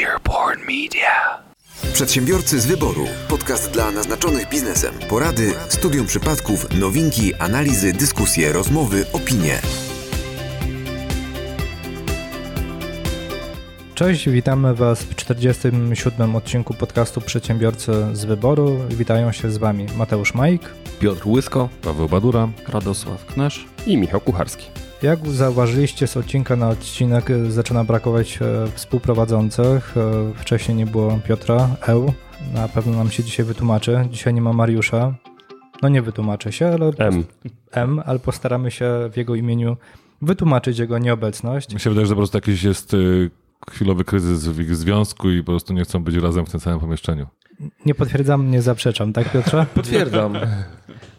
Earborn Media. Przedsiębiorcy z wyboru. Podcast dla naznaczonych biznesem. Porady, studium przypadków, nowinki, analizy, dyskusje, rozmowy, opinie. Cześć, witamy Was w 47. odcinku podcastu Przedsiębiorcy z wyboru. Witają się z Wami Mateusz Majk. Piotr Łysko, Paweł Badura, Radosław Knesz. i Michał Kucharski. Jak zauważyliście, z odcinka na odcinek e, zaczyna brakować e, współprowadzących. E, Wcześniej nie było Piotra Eł. Na pewno nam się dzisiaj wytłumaczy. Dzisiaj nie ma Mariusza. No nie wytłumaczy się, ale M. M, ale postaramy się w jego imieniu wytłumaczyć jego nieobecność. Mi się wydaje, że po prostu jakiś jest chwilowy kryzys w ich związku i po prostu nie chcą być razem w tym samym pomieszczeniu. Nie potwierdzam, nie zaprzeczam, tak Piotrze? Potwierdzam.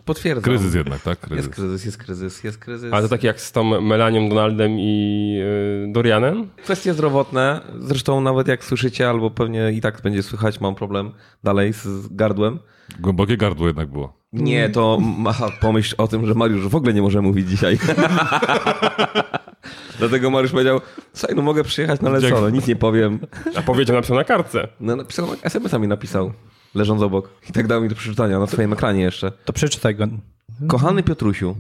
Potwierdzam. Kryzys jednak, tak? Kryzys. Jest kryzys, jest kryzys, jest kryzys. Ale to tak jak z tą Melanią Donaldem i y, Dorianem? Kwestie zdrowotne, zresztą nawet jak słyszycie, albo pewnie i tak będzie słychać, mam problem dalej z, gardłem. Głębokie gardło jednak było. Nie, to ma pomyśl o tym, że Mariusz w ogóle nie może mówić dzisiaj. Dlatego Mariusz powiedział, słuchaj, no mogę przyjechać, no ale co, no nic nie powiem. A powiedział napisał na kartce. No napisał, SMS-a mi napisał, leżąc obok. I tak dał mi do przeczytania na swoim ekranie jeszcze. To przeczytaj go. Kochany Piotrusiu,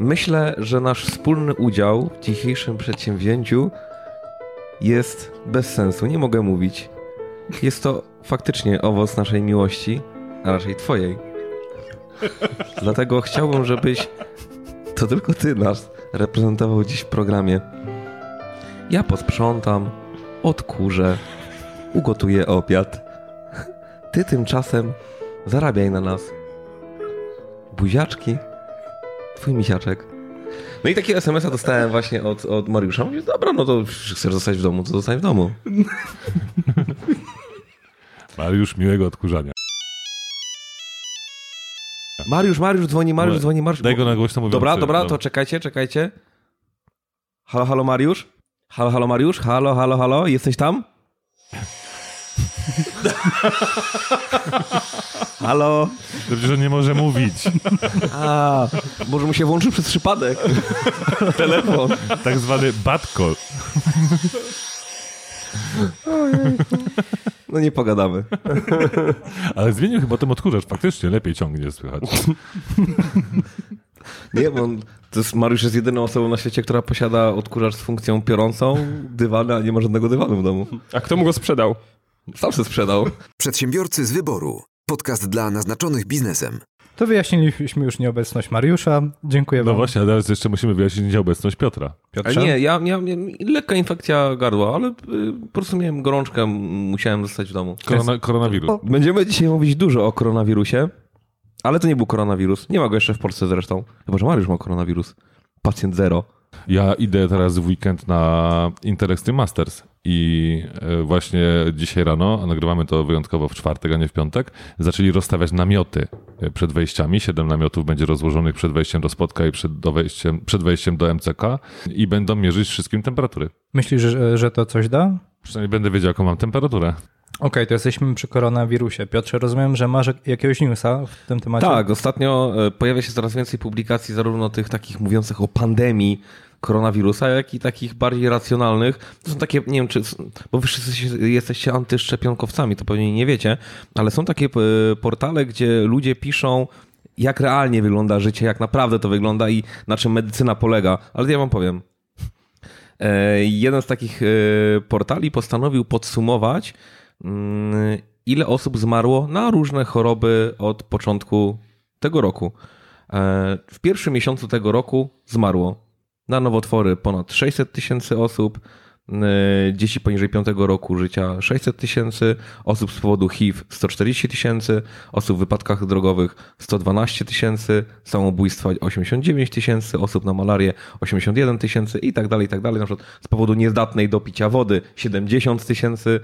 myślę, że nasz wspólny udział w dzisiejszym przedsięwzięciu jest bez sensu. Nie mogę mówić. Jest to faktycznie owoc naszej miłości, a raczej twojej. Dlatego chciałbym, żebyś to tylko ty nas reprezentował dziś w programie. Ja posprzątam, odkurzę, ugotuję obiad. Ty tymczasem zarabiaj na nas. Buziaczki. Twój misiaczek. No i takiego SMS-a dostałem właśnie od, od Mariusza. Mówię, dobra, no to chcesz zostać w domu, to zostań w domu. Mariusz, miłego odkurzania. Mariusz, Mariusz dzwoni, Mariusz dzwoni, Mariusz. Daj go na głośno mówiący. Dobra, dobra, no. to czekajcie, czekajcie. Halo, halo Mariusz? Halo, halo Mariusz? Halo, halo, halo? Jesteś tam? halo? Dobrze, że nie może mówić. A, może mu się włączył przez przypadek. Telefon. Tak zwany call. No nie pogadamy. Ale zmienił chyba ten odkurzacz. Faktycznie lepiej ciągnie słychać. Nie, bo on, to jest, Mariusz jest jedyną osobą na świecie, która posiada odkurzacz z funkcją piorącą, dywany, a nie ma żadnego dywanu w domu. A kto mu go sprzedał? Sam się sprzedał. Przedsiębiorcy z wyboru. Podcast dla naznaczonych biznesem. To wyjaśniliśmy już nieobecność Mariusza. Dziękuję No Wam. właśnie, a teraz jeszcze musimy wyjaśnić obecność Piotra. Ale Piotrze. nie, ja miałem lekka infekcja gardła, ale y, po prostu miałem gorączkę, musiałem zostać w domu. Korona, koronawirus. Będziemy dzisiaj mówić dużo o koronawirusie, ale to nie był koronawirus. Nie ma go jeszcze w Polsce zresztą. Chyba, że Mariusz ma koronawirus. Pacjent zero. Ja idę teraz w weekend na Inter Extreme Masters i e, właśnie dzisiaj rano, a nagrywamy to wyjątkowo w czwartek, a nie w piątek, zaczęli rozstawiać namioty e, przed wejściami. Siedem namiotów będzie rozłożonych przed wejściem do spotka i przed, do wejściem, przed wejściem do MCK i będą mierzyć wszystkim temperatury. Myślisz, że, że to coś da? Przynajmniej będę wiedział, jaką mam temperaturę. Okej, to jesteśmy przy koronawirusie. Piotrze, rozumiem, że masz jakiegoś newsa w tym temacie? Tak, ostatnio e, pojawia się coraz więcej publikacji, zarówno tych takich mówiących o pandemii koronawirusa, jak i takich bardziej racjonalnych. To są takie, nie wiem, czy, bo wy wszyscy jesteście antyszczepionkowcami, to pewnie nie wiecie, ale są takie e, portale, gdzie ludzie piszą, jak realnie wygląda życie, jak naprawdę to wygląda i na czym medycyna polega. Ale ja wam powiem. E, Jeden z takich e, portali postanowił podsumować, mm, ile osób zmarło na różne choroby od początku tego roku. W pierwszym miesiącu tego roku zmarło na nowotwory ponad 600 tysięcy osób, e, dzieci poniżej 5 roku życia 600 tysięcy, osób z powodu HIV 140 tysięcy, osób w wypadkach drogowych 112 tysięcy, samobójstwa 89 tysięcy, osób na malarię 81 tysięcy i tak dalej, i tak dalej. Na przykład z powodu niezdatnej do picia wody 70 tysięcy,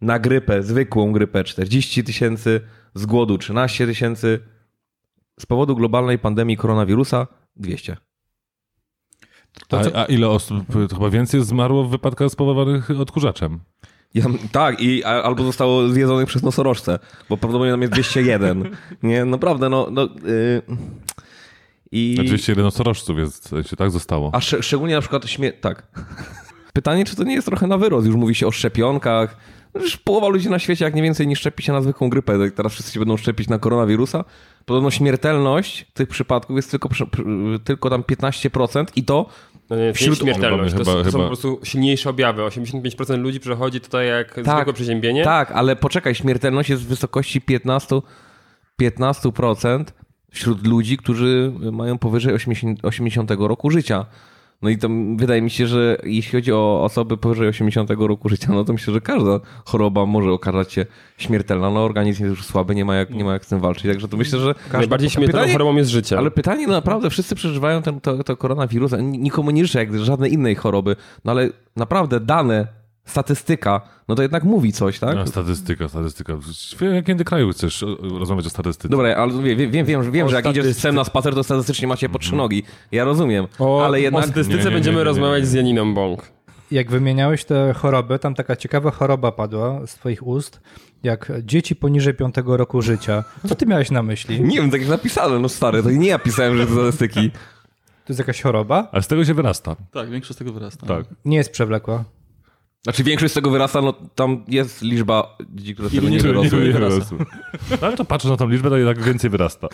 na grypę, zwykłą grypę 40 tysięcy, z głodu 13 tysięcy, z powodu globalnej pandemii koronawirusa 200. To co- A, a ile osób, to chyba więcej zmarło w wypadkach spowodowanych odkurzaczem? Ja, tak, i a- albo zostało zjedzonych przez nosorożce, bo prawdopodobnie tam jest 201. Nie, naprawdę, no. no yy, I, I... 201 nosorożców jest, się tak zostało. a sze, szczególnie na przykład śmie... Tak. pytanie, czy to nie jest trochę na wyrost. Już mówi się o szczepionkach. No, Już połowa ludzi na świecie, jak nie więcej, nie szczepi się na zwykłą grypę. Tak Teraz wszyscy się będą szczepić na koronawirusa. Podobno śmiertelność tych przypadków jest tylko, tylko tam 15% i to No nie, Wśród- śmiertelność. Chyba- to, są- to są chyba- po prostu silniejsze objawy. 85% ludzi przechodzi tutaj jak zwykłe przeziębienie. Tak, ale poczekaj, śmiertelność jest w wysokości 15, 15% wśród ludzi, którzy mają powyżej 80, 80 roku życia. No i to wydaje mi się, że jeśli chodzi o osoby powyżej 80 roku życia, no to myślę, że każda choroba może okazać się śmiertelna. No organizm jest już słaby, nie ma jak, nie ma jak z tym walczyć. Także to myślę, że... Najbardziej śmiertelną Pytanie- chorobą jest życie. Ale pytanie, no naprawdę, wszyscy przeżywają ten, to, to koronawirus, a nikomu nie życzę jak żadnej innej choroby, no ale naprawdę dane, statystyka, no to jednak mówi coś, tak? No, statystyka, statystyka. W jakim ty kraju chcesz o- rozmawiać o statystyce? Dobra, ale wiem, wiem, wiem, wiem, O że jak idziesz statystyce. sem na spacer, to statystycznie macie po trzy nogi. Ja rozumiem, o, ale o jednak... statystyce Nie, nie, nie, będziemy nie, nie, rozmawiać nie. z Janiną Bąk. Jak wymieniałeś te choroby, tam taka ciekawa choroba padła z twoich ust, jak dzieci poniżej 5 roku życia. Co ty miałeś na myśli? Nie wiem, tak jak napisane, no stary, to nie ja pisałem, że to statystyki. To jest jakaś choroba? Ale z tego się wyrasta. Tak, większość z tego wyrasta. Tak. Nie jest przewlekła. Znaczy większość z tego wyrasta, no tam jest liczba dzieci, które z tego nie wyrosły. nie wyrosły. No, Ale to patrząc na tą liczbę, to jednak więcej wyrasta.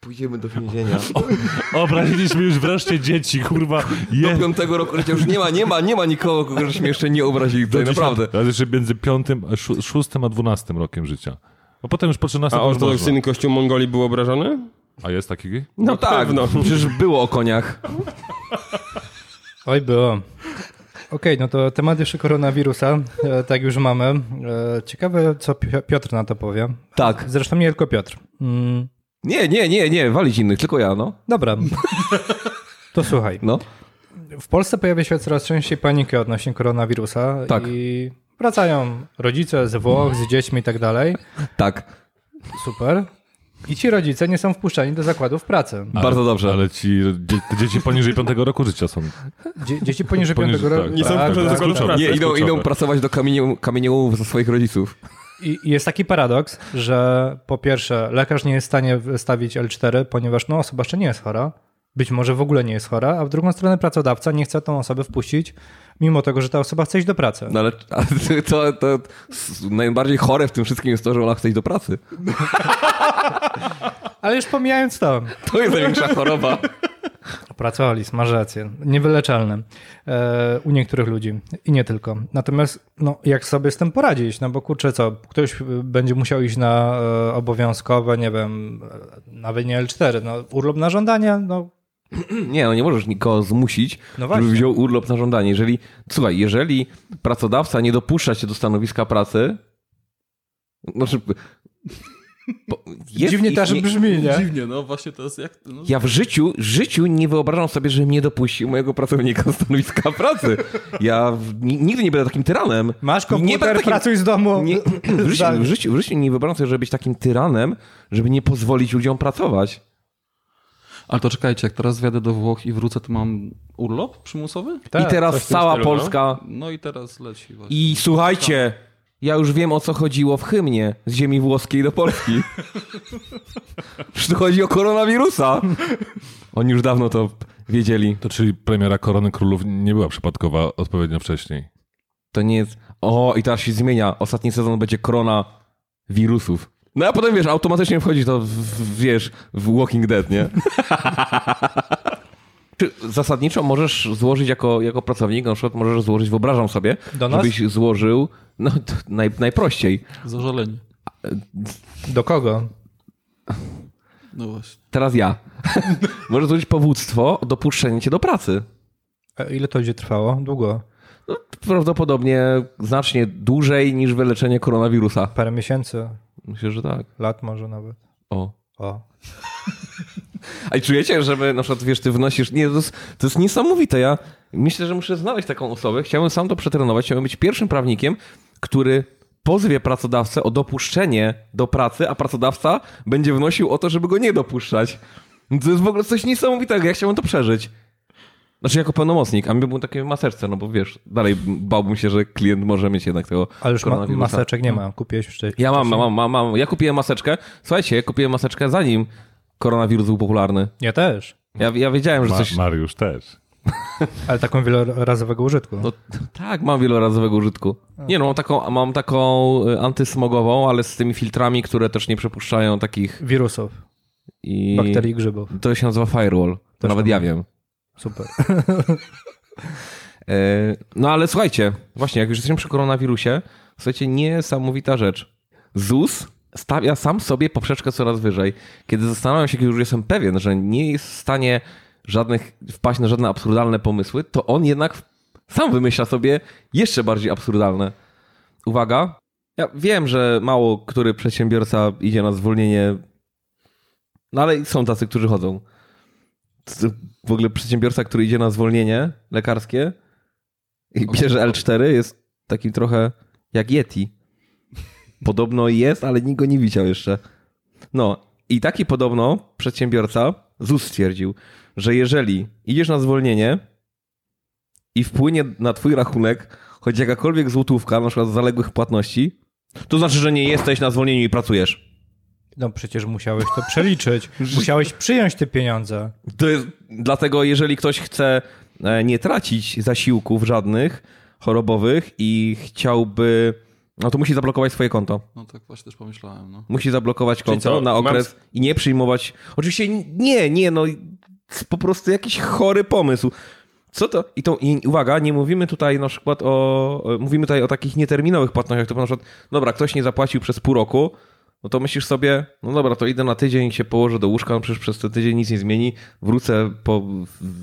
Pójdziemy do więzienia. Obraziliśmy już wreszcie dzieci, kurwa. Do Je... piątego roku życia już nie ma, nie ma, nie ma nikogo, kogo żeśmy jeszcze nie obrazili tutaj, naprawdę. Ale jeszcze między piątym, a szó- szóstym a dwunastym rokiem życia. Bo potem już po 13 A ortodoksyjny kościół Mongolii był obrażony? A jest taki? No tak, pewno. przecież było o koniach. Oj, było. Okej, no to temat jeszcze koronawirusa, e, tak już mamy. E, Ciekawe, co Pi- Piotr na to powie. Tak. Zresztą nie tylko Piotr. Mm, Nie, nie, nie, nie, walić innych, tylko ja, no. dobra. To słuchaj. No. W Polsce pojawia się coraz częściej panika odnośnie koronawirusa Tak. i wracają rodzice z Włoch, z dziećmi i tak dalej. Tak, Super. I ci rodzice nie są wpuszczani do zakładów pracy. bardzo dobrze. Ale ci dzie- te dzieci poniżej piątego roku życia są. Dzie dzieci poniżej Poniżej, 5 roku. tak. Nie są tak, wpuszczone do tak, zakładów tak. pracy. Nie, idą, idą pracować do kamienioł- kamieniołomów za swoich rodziców. I i jest taki paradoks, że po pierwsze lekarz nie jest w stanie wystawić L4, ponieważ no, osoba jeszcze nie jest chora, być może w ogóle nie jest chora, a w drugą stronę pracodawca nie chce tą osobę wpuścić, mimo tego, że ta osoba chce iść do pracy. No ale to, to, to najbardziej chore w tym wszystkim jest to, że ona chce iść do pracy. Ale już pomijając to, To jest największa choroba. pracoholizm, masz rację, niewyleczalny e, u niektórych ludzi i nie tylko. Natomiast no, jak sobie z tym poradzić? No bo kurczę co, ktoś będzie musiał iść na e, obowiązkowe, nie wiem, e, nawet nie L4, no urlop na żądanie, no Nie, no nie możesz nikogo zmusić, No właśnie. żeby wziął urlop na żądanie. Jeżeli, słuchaj, jeżeli pracodawca nie dopuszcza cię do stanowiska pracy, znaczy... bo jest dziwnie też nie- brzmi, nie? Dziwnie, no właśnie to jest jak... No, Ja w życiu, w życiu nie wyobrażam sobie, że mnie dopuścił mojego pracownika do stanowiska pracy. Ja w, ni- nigdy nie będę takim tyranem. Masz Nie komputer, będę takim- pracuj z domu. Nie, w, życiu, w, życiu, w życiu nie wyobrażam sobie, żeby być takim tyranem, żeby nie pozwolić ludziom pracować. Ale to czekajcie, jak teraz wjadę do Włoch i wrócę, to mam urlop przymusowy? Tak, I teraz cała stylu, no. Polska... No i teraz leci właśnie. I słuchajcie, ja już wiem o co chodziło w hymnie z ziemi włoskiej do Polski. Przecież tu chodzi o koronawirusa. Oni już dawno to wiedzieli. To czyli premiera Korony Królów nie była przypadkowa odpowiednio wcześniej. To nie jest... O, i teraz się zmienia. Ostatni sezon będzie korona wirusów. No a potem, wiesz, automatycznie wchodzi to, w, w, wiesz, w Walking Dead, nie? Czy zasadniczo możesz złożyć jako, jako pracownik, na przykład możesz złożyć, wyobrażam sobie, Do nas? żebyś złożył, no to naj, najprościej, Zażalenie. Do kogo? No właśnie. teraz ja, możesz złożyć powództwo o dopuszczenie cię do pracy. A ile to będzie trwało? Długo. No, prawdopodobnie znacznie dłużej niż wyleczenie koronawirusa. Parę miesięcy, Myślę, że tak. lat może nawet. O. O. A i czujecie, żeby na przykład, wiesz, ty wnosisz... Nie, to jest, to jest niesamowite. Ja myślę, że muszę znaleźć taką osobę. Chciałbym sam to przetrenować. Chciałbym być pierwszym prawnikiem, który pozwie pracodawcę o dopuszczenie do pracy, a pracodawca będzie wnosił o to, żeby go nie dopuszczać. To jest w ogóle coś niesamowitego. Ja chciałbym to przeżyć. Znaczy jako pełnomocnik, a my był takie maseczce, no bo wiesz, dalej bałbym się, że klient może mieć jednak tego Ale już ma, maseczek nie ma. Kupiłeś już wcześniej. Ja mam, mam, mam, mam. Ja kupiłem maseczkę. Słuchajcie, ja kupiłem maseczkę zanim koronawirus był popularny. Ja też. Ja, ja wiedziałem, że Ma, coś... Mariusz też. Ale taką wielorazowego użytku. No tak, mam wielorazowego użytku. Nie no, mam taką, mam taką y, antysmogową, ale z tymi filtrami, które też nie przepuszczają takich Wirusów, i... bakterii i grzybów. To się nazywa firewall. To nawet ja wiem. Super. E, No ale słuchajcie, właśnie jak już jesteśmy przy koronawirusie, słuchajcie, niesamowita rzecz. ZUS stawia sam sobie poprzeczkę coraz wyżej. Kiedy zastanawiam się, kiedy już jestem pewien, że nie jest w stanie żadnych, wpaść na żadne absurdalne pomysły, to on jednak sam wymyśla sobie jeszcze bardziej absurdalne. Uwaga, ja wiem, że mało który przedsiębiorca idzie na zwolnienie, no ale są tacy, którzy chodzą. W ogóle przedsiębiorca, który idzie na zwolnienie lekarskie i bierze L4 jest takim trochę jak Yeti. Podobno jest, ale nikt go nie widział jeszcze. No i taki podobno przedsiębiorca ZUS stwierdził, że jeżeli idziesz na zwolnienie i wpłynie na twój rachunek choć jakakolwiek złotówka, na przykład z zaległych płatności, to znaczy, że nie jesteś na zwolnieniu i pracujesz. No przecież musiałeś to przeliczyć. Musiałeś przyjąć te pieniądze. To jest dlatego, jeżeli ktoś chce e, nie tracić zasiłków żadnych chorobowych i chciałby, no to musi zablokować swoje konto. No tak właśnie też pomyślałem, no. Musi zablokować konto co, na mam- okres i nie przyjmować. Oczywiście nie, nie, no po prostu jakiś chory pomysł. Co to? I to i uwaga, nie mówimy tutaj na przykład o. o- Mówimy tutaj o takich nieterminowych płatnościach. To na przykład, dobra, ktoś nie zapłacił przez pół roku, no to myślisz sobie, no dobra, to idę na tydzień, się położę do łóżka, no przecież przez ten tydzień nic nie zmieni, wrócę po,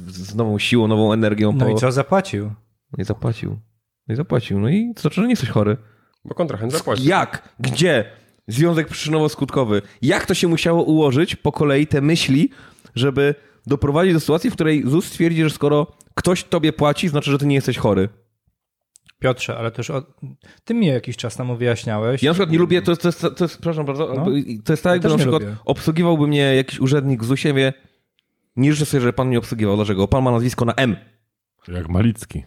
z nową siłą, nową energią. No po... i co zapłacił? No i zapłacił. No i zapłacił. No i to znaczy, że nie jesteś chory. Bo kontrahent zapłaci. Jak? Gdzie? Związek przyczynowo-skutkowy. Jak to się musiało ułożyć po kolei te myśli, żeby doprowadzić do sytuacji, w której ZUS stwierdzi, że skoro ktoś tobie płaci, znaczy, że ty nie jesteś chory. Piotrze, ale też o... ty mi jakiś czas temu wyjaśniałeś. Ja na przykład nie lubię, to jest, to jest, to jest przepraszam bardzo, No. to jest tak, jakby na przykład lubię. obsługiwałby mnie jakiś urzędnik w ZUSie, wie, nie życzę sobie, że pan mnie obsługiwał. Dlaczego? Pan ma nazwisko na M. Jak Malicki.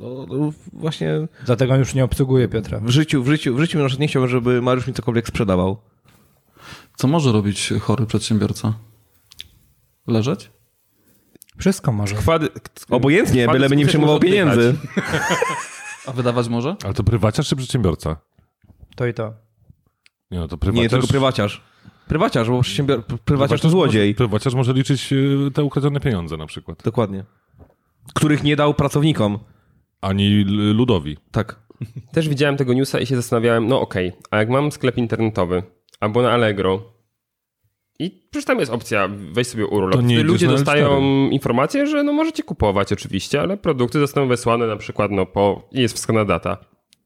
No, no, właśnie Dlatego już nie obsługuję Piotra. w życiu, w życiu, w życiu na przykład nie chciałbym, żeby Mariusz mi cokolwiek sprzedawał. Co może robić chory przedsiębiorca? Leżeć? Wszystko może. Kwady, Obojętnie, Kwady byleby nie oddychać. pieniędzy. A wydawać może? Ale to prywaciarz czy przedsiębiorca? To i to. Nie, no to prywaciarz... Nie, tylko prywaciarz. Prywaciarz, bo przedsiębior... prywaciarz to złodziej. Może, prywaciarz może liczyć y, te ukradzione pieniądze na przykład. Dokładnie. Których nie dał pracownikom. Ani ludowi. Tak. Też widziałem tego newsa i się zastanawiałem, no okej, a jak mam sklep internetowy albo na Allegro i przecież tam jest opcja, weź sobie urlop. Nie ludzie dostają L4. informację, że no możecie kupować oczywiście, ale produkty zostaną wysłane na przykład no po, i jest wskazana data.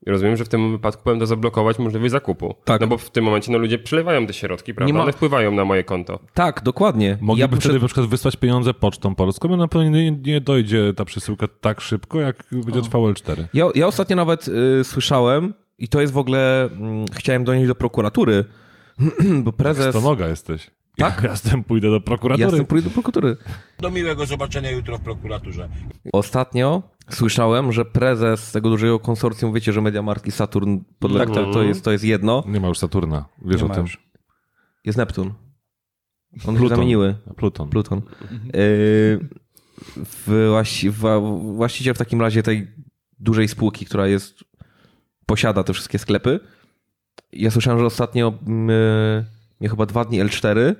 I rozumiem, że w tym wypadku to zablokować możliwość zakupu. Tak. No bo w tym momencie no ludzie przelewają te środki, prawda? ma- One wpływają na moje konto. Tak, dokładnie. Mogliby ja wtedy poszedł- na przykład wysłać pieniądze pocztą polską, a na pewno nie, nie dojdzie ta przesyłka tak szybko, jak będzie trwało L4. ja, ja ostatnio nawet y, słyszałem, i to jest w ogóle, mm, chciałem donieść do prokuratury, bo prezes... To noga jesteś. Tak? Ja z tym pójdę do prokuratury. Ja z tym pójdę do prokuratury. Do miłego zobaczenia jutro w prokuraturze. Ostatnio słyszałem, że prezes tego dużego konsorcjum, wiecie, że Mediamarkt i Saturn podlega, to, to, jest, to jest jedno, Nie ma już Saturna. Wiesz Nie o tym? już. jest Neptun. Się Pluton. zamieniły. Pluton. Pluton. Yy, w, właści, w, właściciel w takim razie tej dużej spółki, która jest, posiada te wszystkie sklepy. Ja słyszałem, że ostatnio my, miał chyba dwa dni L4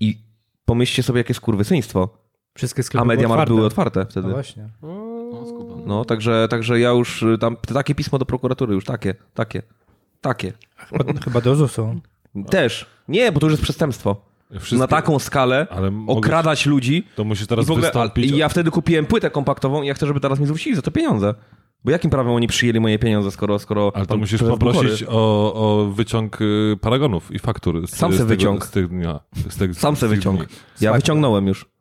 i pomyślcie sobie, jakie skurwysyństwo. Wszystkie sklepy A Mediamarkt były otwarte wtedy. No właśnie. No. No, także, także ja już y, tam takie pismo do prokuratury, już takie, takie, takie. Chyba, chyba do ZUS-u. Też. Nie, bo to już jest przestępstwo. Wszystkie- Na taką skalę Ale mogę- okradać ludzi. To musisz I teraz w ogóle, wystąpić. i ja wtedy kupiłem płytę kompaktową i ja chcę, żeby teraz mi zwrócili za to pieniądze. Bo jakim prawem oni przyjęli moje pieniądze, skoro... skoro Ale to musisz poprosić o, o wyciąg y, paragonów i faktur. Z, Sam se wyciąg. Z tych dnia. Z tych, Sam se wyciąg. Ja wyciągnąłem już.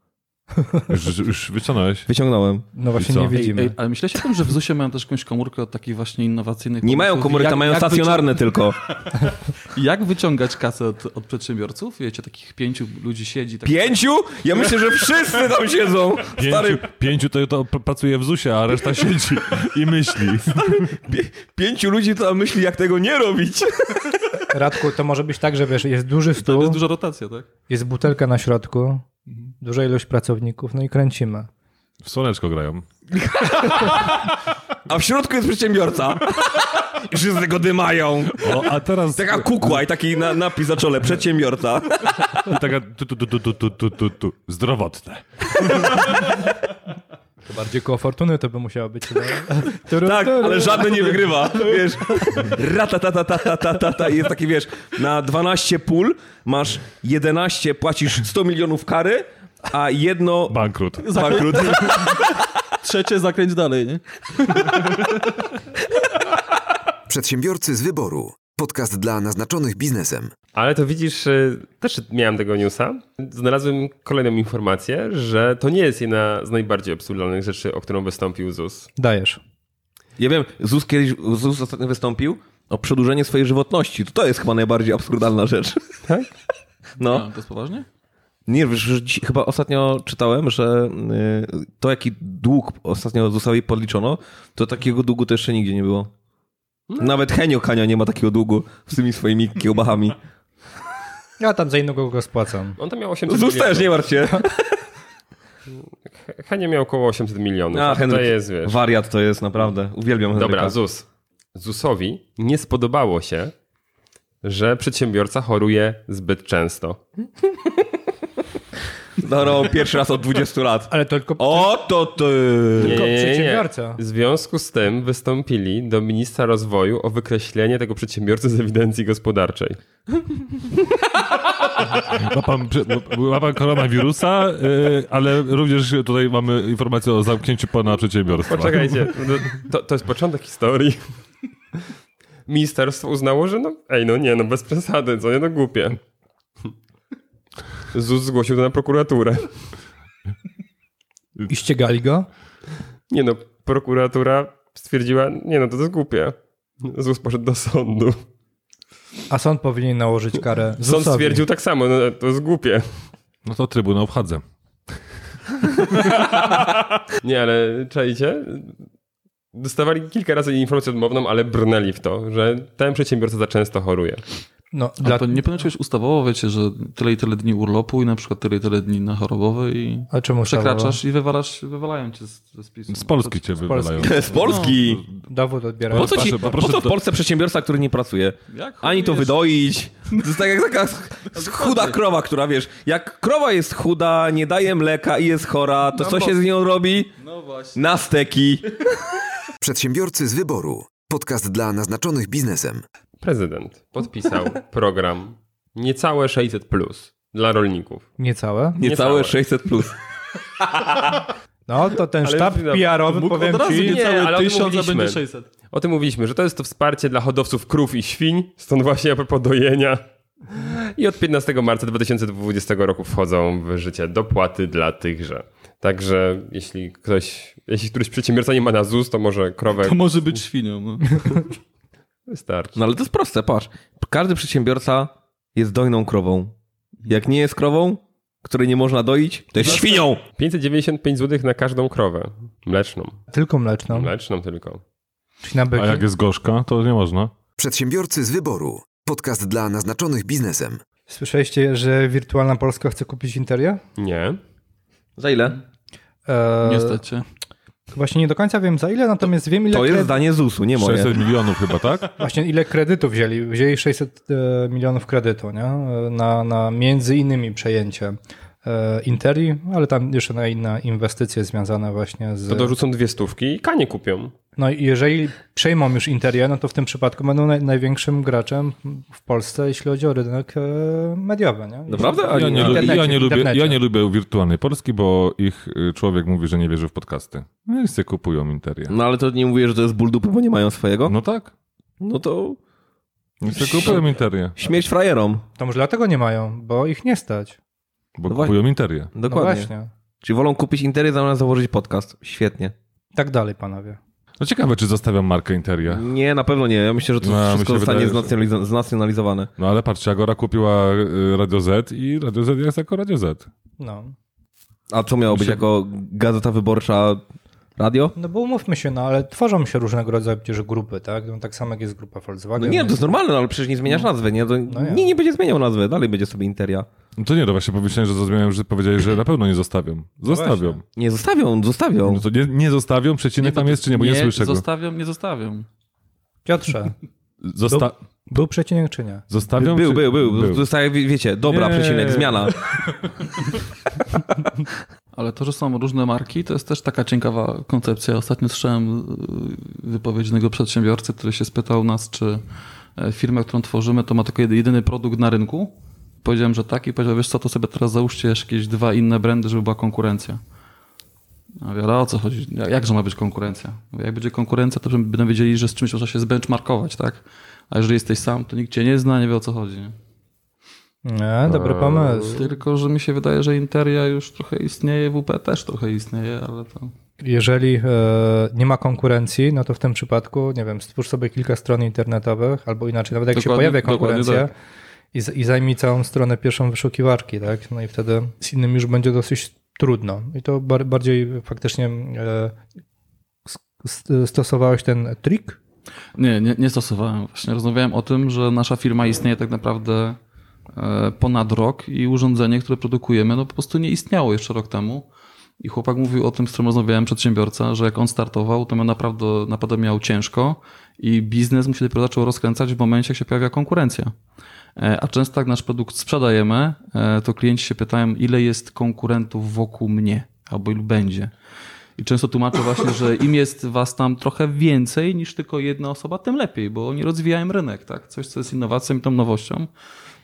Już, już wyciągnąłeś. Wyciągnąłem. No właśnie nie Ej, widzimy. Ej, ale myśleliście o tym, że w ZUSie mają też jakąś komórkę od takich właśnie innowacyjnych Nie mają komórek, tam mają jak stacjonarne tylko. Jak wyciągać kasę od, od przedsiębiorców? Wiecie, takich pięciu ludzi siedzi. Tak... Pięciu? Ja myślę, że wszyscy tam siedzą. Stary, Pięciu, pięciu to, to pr- pracuje w ZUSie, a reszta siedzi i myśli. pie, pięciu ludzi to myśli, jak tego nie robić. Radku, to może być tak, że wiesz, jest duży To stół, jest duża rotacja, tak? jest butelka na środku, Duża ilość pracowników, no i kręcimy. W słoneczko grają. A w środku jest przedsiębiorca. I wszyscy go dymają. O, a teraz Taka kukła i taki na, napis na czole, przedsiębiorca. taka tu, tu, tu, tu, tu, tu, tu, tu, tu. zdrowotne. To bardziej koło fortuny to by musiało być. No. Tak, ale żadne nie wygrywa. Wiesz, ratatatatatatatata i jest taki, wiesz, na 12 pól masz 11, płacisz 100 milionów kary, a jedno... Bankrut. Bankrut. Trzecie zakręć dalej, nie? Przedsiębiorcy z wyboru. Podcast dla naznaczonych biznesem. Ale to widzisz, y, też miałem tego newsa. Znalazłem kolejną informację, że to nie jest jedna z najbardziej absurdalnych rzeczy, o którą wystąpił ZUS. Dajesz. Ja wiem, ZUS kiedyś, ZUS ostatnio wystąpił o przedłużenie swojej żywotności. To, to jest chyba najbardziej absurdalna rzecz. Tak? No. No. to jest poważnie? Nie, wiesz, chyba ostatnio czytałem, że y, to jaki dług ostatnio ZUSowi podliczono, to takiego długu to jeszcze nigdzie nie było. Nawet Henio Kania nie ma takiego długu z tymi swoimi kiełbachami. Ja tam za innego go spłacam. On tam miał 800 ZUS milionów. też, nie martw się. Henie miał około 800 milionów. A, A, to Henryk, jest, wiesz. wariat to jest, naprawdę. Uwielbiam Henryka. Dobra, ZUS. ZUSowi nie spodobało się, że przedsiębiorca choruje zbyt często. No, pierwszy raz od 20 lat. Ale to tylko, O, to ty! tylko przedsiębiorca. W związku z tym wystąpili do ministra rozwoju o wykreślenie tego przedsiębiorcy z ewidencji gospodarczej. Ma pan, ma pan koronawirusa, y, ale również tutaj mamy informację o zamknięciu pana przedsiębiorstwa. Poczekajcie, no, to, to jest początek historii. Ministerstwo uznało, że no, ej, no nie, no bez przesady, co nie, no głupie. ZUS zgłosił to na prokuraturę. I ściegali go. Nie no, prokuratura stwierdziła, nie no, to jest głupie. ZUS poszedł do sądu. A sąd powinien nałożyć karę. Sąd ZUS-owi. stwierdził tak samo, no to jest głupie. No to trybunał wchadzę. Nie, ale czajcie? Dostawali kilka razy informację odmowną, ale brnęli w to, że ten przedsiębiorca za często choruje. No, A dla... to nie powinno ustawowo, wiecie, że tyle i tyle dni urlopu i na przykład tyle i tyle dni na chorobowe i A czemu przekraczasz i wywalasz, wywalają cię z, ze spisu. Z Polski cię Polski. wywalają. Z Polski! Dowód odbierają. Po co, ci, po co w Polsce przedsiębiorca, który nie pracuje? Jak Ani to wydoić. To jest tak jak taka ch- chuda krowa, która wiesz, jak krowa jest chuda, nie daje mleka i jest chora, to co się z nią robi? No właśnie. Na steki. Przedsiębiorcy z wyboru. Podcast dla naznaczonych biznesem. Prezydent podpisał program niecałe 600 plus dla rolników. Niecałe. Niecałe Niecałe. 600 plus. No to ten Ale sztab PR-owy, powiem ci, nie, niecałe ale o tym 1000, a mówiliśmy. będzie 600. O tym mówiliśmy, że to jest to wsparcie dla hodowców krów i świń, stąd właśnie a propos dojenia. I od 15 marca 2020 roku wchodzą w życie dopłaty dla tychże. Także jeśli ktoś, jeśli któryś przedsiębiorca nie ma na ZUS, to może krowę To może być świnią. No. wystarczy. No ale to jest proste, patrz. Każdy przedsiębiorca jest dojną krową. Jak nie jest krową, której nie można doić, to jest świnią. 595 zł na każdą krowę. Mleczną. tylko mleczną. Mleczną tylko. Czyli na byki. A jak jest gorzka, to nie można. Przedsiębiorcy z wyboru. Podcast dla naznaczonych biznesem. Słyszeliście, że Wirtualna Polska chce kupić Interię? Nie. Za ile? Eee, Niestety. Właśnie nie do końca wiem za ile, natomiast wiem ile, To jest zdanie ZUS-u, nie moje. 600 milionów chyba, tak? Właśnie ile kredytów wzięli. Wzięli 600 e, milionów kredytu nie? E, Na, na między innymi przejęcie Interi, ale tam jeszcze na inne inwestycje związane właśnie z... To dorzucą dwie stówki i kanie kupią. No i jeżeli przejmą już Interię, no to w tym przypadku będą naj, największym graczem w Polsce, jeśli chodzi o rynek e, mediowy. Nie? Naprawdę? A Ja nie, lu- ja, nie lubię, ja nie lubię wirtualnej Polski, bo ich y, człowiek mówi, że nie wierzy w podcasty. No i sobie kupują interię. No ale to nie mówię, że to jest ból dupy, bo nie mają swojego? No tak. No to I sobie kupują interię, śmierć frajerom. To może dlatego nie mają, bo ich nie stać. Bo No kupują interię. No Dokładnie. właśnie. Czyli wolą kupić interię zamiast założyć podcast. Świetnie. Tak dalej, panowie. No ciekawe, czy zostawiam markę Interia. Nie, na pewno nie. Ja myślę, że to No, wszystko zostanie wydaje, znacjonalizowane. No ale patrzcie, Agora kupiła y, Radio Z i Radio Z jest jako Radio Z. No. A co miało być jako gazeta wyborcza Radio? No bo umówmy się, no ale tworzą się różnego rodzaju przecież grupy, tak? No, tak samo jak jest grupa Volkswagen. No nie, to jest normalne, no, ale przecież nie zmieniasz nazwy, nie? To nie. nie, nie będzie zmieniał nazwy, dalej będzie sobie Interia. No to nie, to właśnie pomyślałem, że to zmieniam, że powiedziałeś, że na pewno nie zostawią. Zostawią. właśnie. Nie, zostawią, zostawią. No to nie, nie zostawią, przecinek tam jest czy nie, bo nie, słyszę go. zostawią, nie zostawią. Piotrze, Zosta- był przecinek czy nie? zostawią? Był, czy- był, był. Zostaje, wie- wiecie, dobra, Nie. przecinek, zmiana. Ale to, że są różne marki, to jest też taka ciekawa koncepcja. Ostatnio słyszałem y, wypowiedź jednego przedsiębiorcy, który się spytał nas, czy e, firma, którą tworzymy, to ma tylko jedy- jedyny produkt na rynku. Powiedziałem, że tak i powiedział, wiesz co, to sobie teraz załóżcie jakieś dwa inne brandy, żeby była konkurencja. A ja o co chodzi? Jak- Jakże ma być konkurencja? Jak będzie konkurencja, to będą wiedzieli, że z czymś można się zbenchmarkować, tak? A jeżeli jesteś sam, to nikt cię nie zna, nie wie o co chodzi. Nie? Nie, dobry pomysł. Tylko, że mi się wydaje, że Interia już trochę istnieje, WP też trochę istnieje, ale to... Jeżeli e, nie ma konkurencji, no to w tym przypadku, nie wiem, stwórz sobie kilka stron internetowych, albo inaczej, nawet jak się Dokładnie- pojawia dokładnie konkurencja tak. i, i zajmij całą stronę pierwszą wyszukiwarki, tak? No i wtedy z innym już będzie dosyć trudno. I to bar, bardziej faktycznie e, stosowałeś ten trik? Nie, nie, nie stosowałem. Właśnie rozmawiałem o tym, że nasza firma istnieje tak naprawdę e, ponad rok i urządzenie, które produkujemy, no po prostu nie istniało jeszcze rok temu. I chłopak mówił o tym, z którym rozmawiałem, przedsiębiorca, że jak on startował, to naprawdę, naprawdę miał ciężko i biznes mu się dopiero zaczął rozkręcać w momencie, jak się pojawia konkurencja. E, A często jak nasz produkt sprzedajemy, e, to klienci się pytają, ile jest konkurentów wokół mnie albo ilu będzie. I często tłumaczę właśnie, że im jest was tam trochę więcej niż tylko jedna osoba, tym lepiej, bo oni rozwijają rynek, tak? Coś, co jest innowacją i tą nowością.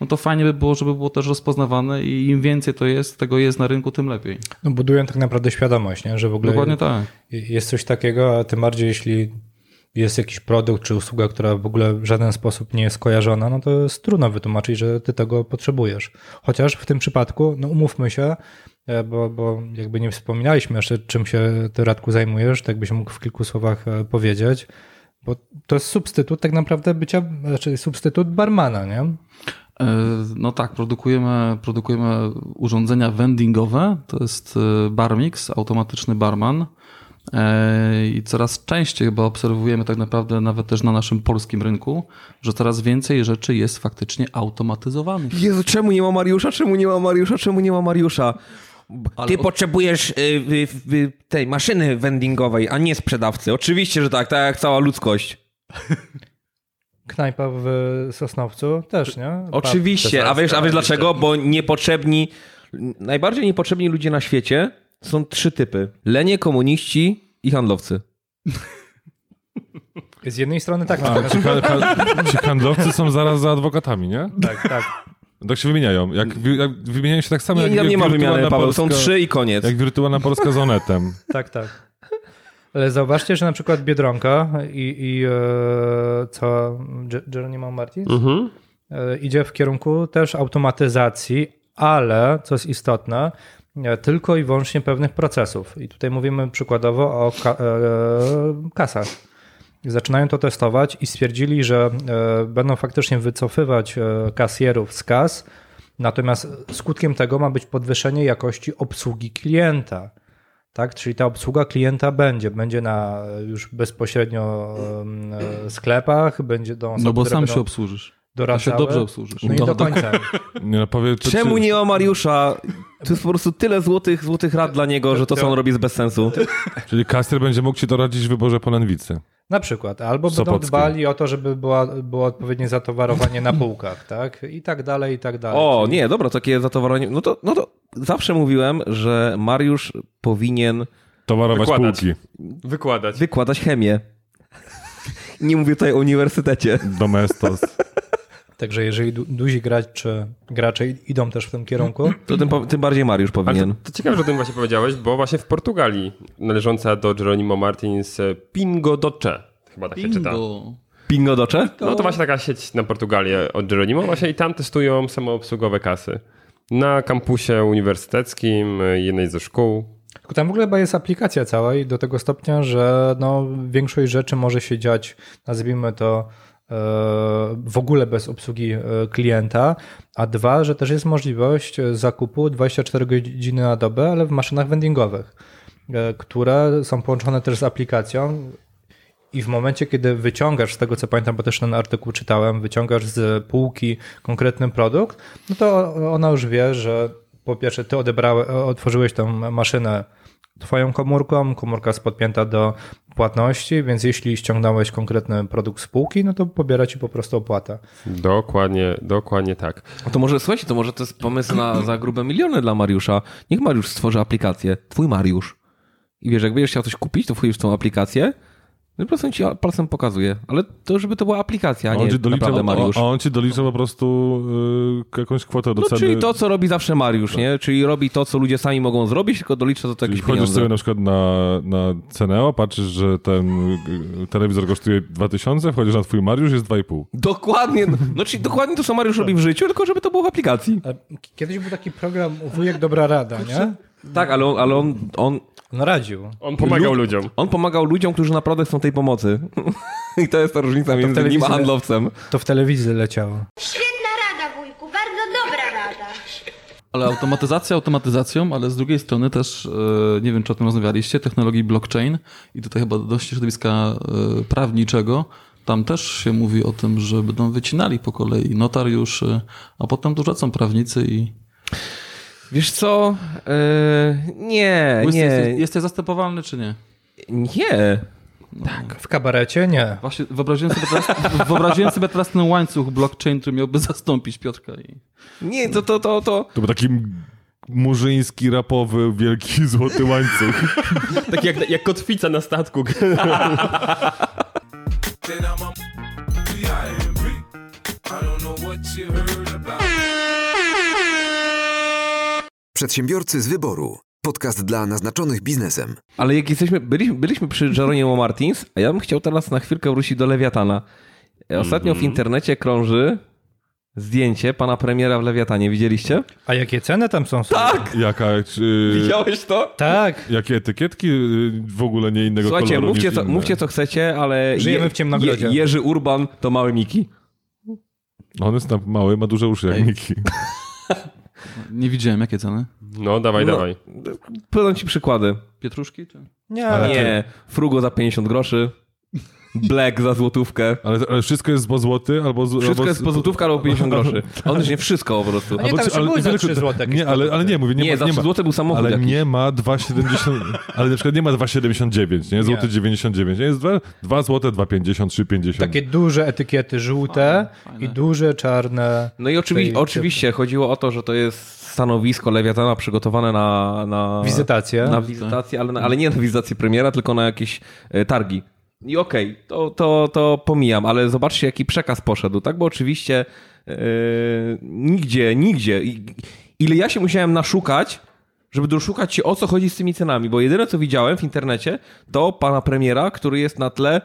No to fajnie by było, żeby było też rozpoznawane i im więcej to jest, tego jest na rynku, tym lepiej. No budują tak naprawdę świadomość, nie? że w ogóle Dokładnie tak. jest coś takiego, a tym bardziej jeśli jest jakiś produkt czy usługa, która w ogóle w żaden sposób nie jest kojarzona, no to jest trudno wytłumaczyć, że ty tego potrzebujesz. Chociaż w tym przypadku, no umówmy się, e, bo, bo jakby nie wspominaliśmy jeszcze, czym się ty Radku zajmujesz, tak byś mógł w kilku słowach e, powiedzieć, bo to jest substytut tak naprawdę bycia, znaczy substytut barmana, nie? E, No tak, produkujemy, produkujemy urządzenia vendingowe. To jest e, Barmix, automatyczny barman. E, I coraz częściej chyba obserwujemy tak naprawdę nawet też na naszym polskim rynku, że coraz więcej rzeczy jest faktycznie automatyzowanych. Jezu, czemu nie ma Mariusza? Czemu nie ma Mariusza? Czemu nie ma Mariusza? Ty potrzebujesz y, y, y, tej maszyny vendingowej, a nie sprzedawcy. Oczywiście, że tak, tak jak cała ludzkość. Knajpa w Sosnowcu też, nie? Oczywiście, a wiesz, a wiesz dlaczego? Bo niepotrzebni, najbardziej niepotrzebni ludzie na świecie są trzy typy. Lenie, komuniści i handlowcy. Z jednej strony tak, A, no, ci, ha- ha- ci handlowcy są zaraz za adwokatami, nie? tak, tak. Tak się wymieniają. Jak, jak wymieniają się tak samo Nie, jak nie, nie ma wymiany, Paweł, są Polska- trzy i koniec. Jak wirtualna Polska z Onetem. Tak, tak. Ale zauważcie, że na przykład Biedronka i, i e, co Geronimo Martins Mhm. e, idzie w kierunku też automatyzacji, ale co jest istotne, e, tylko i wyłącznie pewnych procesów. I tutaj mówimy przykładowo o ka- e, kasach. Zaczynają to testować i stwierdzili, że e, będą faktycznie wycofywać e, kasjerów z kas, natomiast skutkiem tego ma być podwyższenie jakości obsługi klienta. Tak, czyli ta obsługa klienta będzie, będzie na e, już bezpośrednio e, sklepach, będzie do osób, No bo sam będą się obsłużysz. To doradzały. się dobrze obsłużysz. No i No, do do- końca. Nie, no, powie, Czemu czy- nie ma Mariusza? To jest po prostu tyle złotych, złotych rad dla niego, że to, co on robi jest bez sensu. Czyli kasjer będzie mógł ci doradzić w wyborze polędwicy. Na przykład. Albo będą Sopockiej. dbali o to, żeby była, było odpowiednie zatowarowanie na półkach, tak? I tak dalej, i tak dalej. O, Czyli- nie, dobra, takie zatowarowanie. No to, no to zawsze mówiłem, że Mariusz powinien Towarować Wykładać. półki. Wykładać. wykładać chemię. Nie mówię tutaj o uniwersytecie. Domestos. Także jeżeli du- duzi gracze, gracze idą też w tym kierunku, To tym, tym bardziej Mariusz Ale powinien. to, to ciekawe, że o tym właśnie powiedziałeś, bo właśnie w Portugalii należąca do Geronimo Martins e, Pingo Doce, chyba tak się czyta. Pingo docze? No to właśnie taka sieć na Portugalię od Geronimo właśnie i tam testują samoobsługowe kasy. Na kampusie uniwersyteckim e, jednej ze szkół. Tylko tam w ogóle chyba jest aplikacja cała i do tego stopnia, że no, większość rzeczy może się dziać, nazwijmy to w ogóle bez obsługi e, klienta, a dwa, że też jest możliwość zakupu 24 godziny na dobę, ale w maszynach vendingowych. e, które są połączone też z aplikacją. I w momencie, kiedy wyciągasz, z tego co pamiętam, bo też ten artykuł czytałem, wyciągasz z półki konkretny produkt, no to ona już wie, że po pierwsze ty odebrałeś, otworzyłeś tą maszynę twoją komórką, komórka jest podpięta do płatności, więc jeśli ściągnąłeś konkretny produkt z półki, no to pobiera ci po prostu opłatę. Dokładnie, dokładnie tak. A to może, słuchajcie, to może to jest pomysł na za grube miliony dla Mariusza. Niech Mariusz stworzy aplikację. Twój Mariusz. I wiesz, jak będziesz chciał coś kupić, to wchodzisz w tą aplikację, no i po prostu on ci palcem pokazuje. Ale to, żeby to była aplikacja, a nie on, ci dolicza, naprawdę Mariusz. a on ci dolicza po prostu y, jakąś kwotę do No, ceny. czyli to, co robi zawsze Mariusz, nie? Czyli robi to, co ludzie sami mogą zrobić, tylko dolicza do tego Czyli jakieś wchodzisz pieniądze. sobie na przykład na, na Ceneo, patrzysz, że ten y, telewizor kosztuje 2000, wchodzisz na twój Mariusz, jest 2,5. Dokładnie. No, czyli dokładnie to, co Mariusz robi w życiu, tylko żeby to było w aplikacji. A Kiedyś był taki program Wujek Dobra Rada, nie? Tak, ale on, ale on, on, No radził. On pomagał ludziom. on pomagał ludziom, którzy naprawdę chcą tej pomocy. I to jest ta różnica między nim a handlowcem. To w telewizji leciało. Świetna rada, wujku, bardzo dobra rada. Ale automatyzacja automatyzacją, ale z drugiej strony też, e, nie wiem czy o tym rozmawialiście, technologii blockchain i tutaj chyba dość środowiska e, prawniczego, tam też się mówi o tym, że będą wycinali po kolei notariuszy, a potem tu są prawnicy i Wiesz co? Yy, nie, Łysy, nie. Jesteś, jesteś zastępowalny czy nie? Nie. W kabarecie nie. Właśnie wyobraziłem sobie teraz, wyobraziłem sobie teraz ten łańcuch blockchain, który miałby zastąpić Piotrka i... Nie, to, to, to, to. To był taki murzyński, rapowy, wielki złoty łańcuch. Tak jak, jak kotwica na statku. Then I'm a B.I.M.B. I don't know what you heard Przedsiębiorcy z wyboru. Podcast dla naznaczonych biznesem. Ale jak jesteśmy, byliśmy, byliśmy przy Jeronimo Martins, a ja bym chciał teraz na chwilkę wrócić do Lewiatana. Ostatnio w internecie krąży zdjęcie pana premiera w Lewiatanie. Widzieliście? A jakie ceny tam są? Tak! Jaka, czy, Widziałeś to? Tak. jakie etykietki y, w ogóle nie innego Słuchajcie, koloru mówcie niż co, inne. mówcie co chcecie, ale... Żyjemy w Ciemnogrodzie. Je, Jerzy Urban to małe Miki. On jest tam mały, ma duże uszy jak Miki. Nie widziałem, jakie ceny? No, dawaj, No. dawaj. Podam ci przykłady. Pietruszki? Czy? Nie, Nie, Frugo za 50 groszy, Black za złotówkę. Ale, ale wszystko jest po złoty albo... z- Wszystko albo jest po złotówkę albo 50 groszy. On już nie wszystko po prostu. A nie, tam były za wiele- 3 złote Nie, ale, ale nie, mówię, nie, Nie, ma, za nie 3 ma. złote był samochód Ale jakiś. nie ma 2,70, ale na przykład nie ma 2,79, nie? Złoty Nie. 99, nie? Jest 2, 2 złote, 2,50, 3,50. Takie duże etykiety żółte Fajne. i duże czarne. No i oczywi tej- oczywiście chodziło o to, że to jest stanowisko Lewiatana przygotowane na... na Wizytacje. Na wizytację, ale, ale nie na wizytację premiera, tylko na jakieś e, targi. I okej, to, to, to pomijam, ale zobaczcie, jaki przekaz poszedł, tak? Bo oczywiście e, nigdzie, nigdzie. Ile ja się musiałem naszukać, żeby doszukać się, o co chodzi z tymi cenami, bo jedyne, co widziałem w internecie, to pana premiera, który jest na tle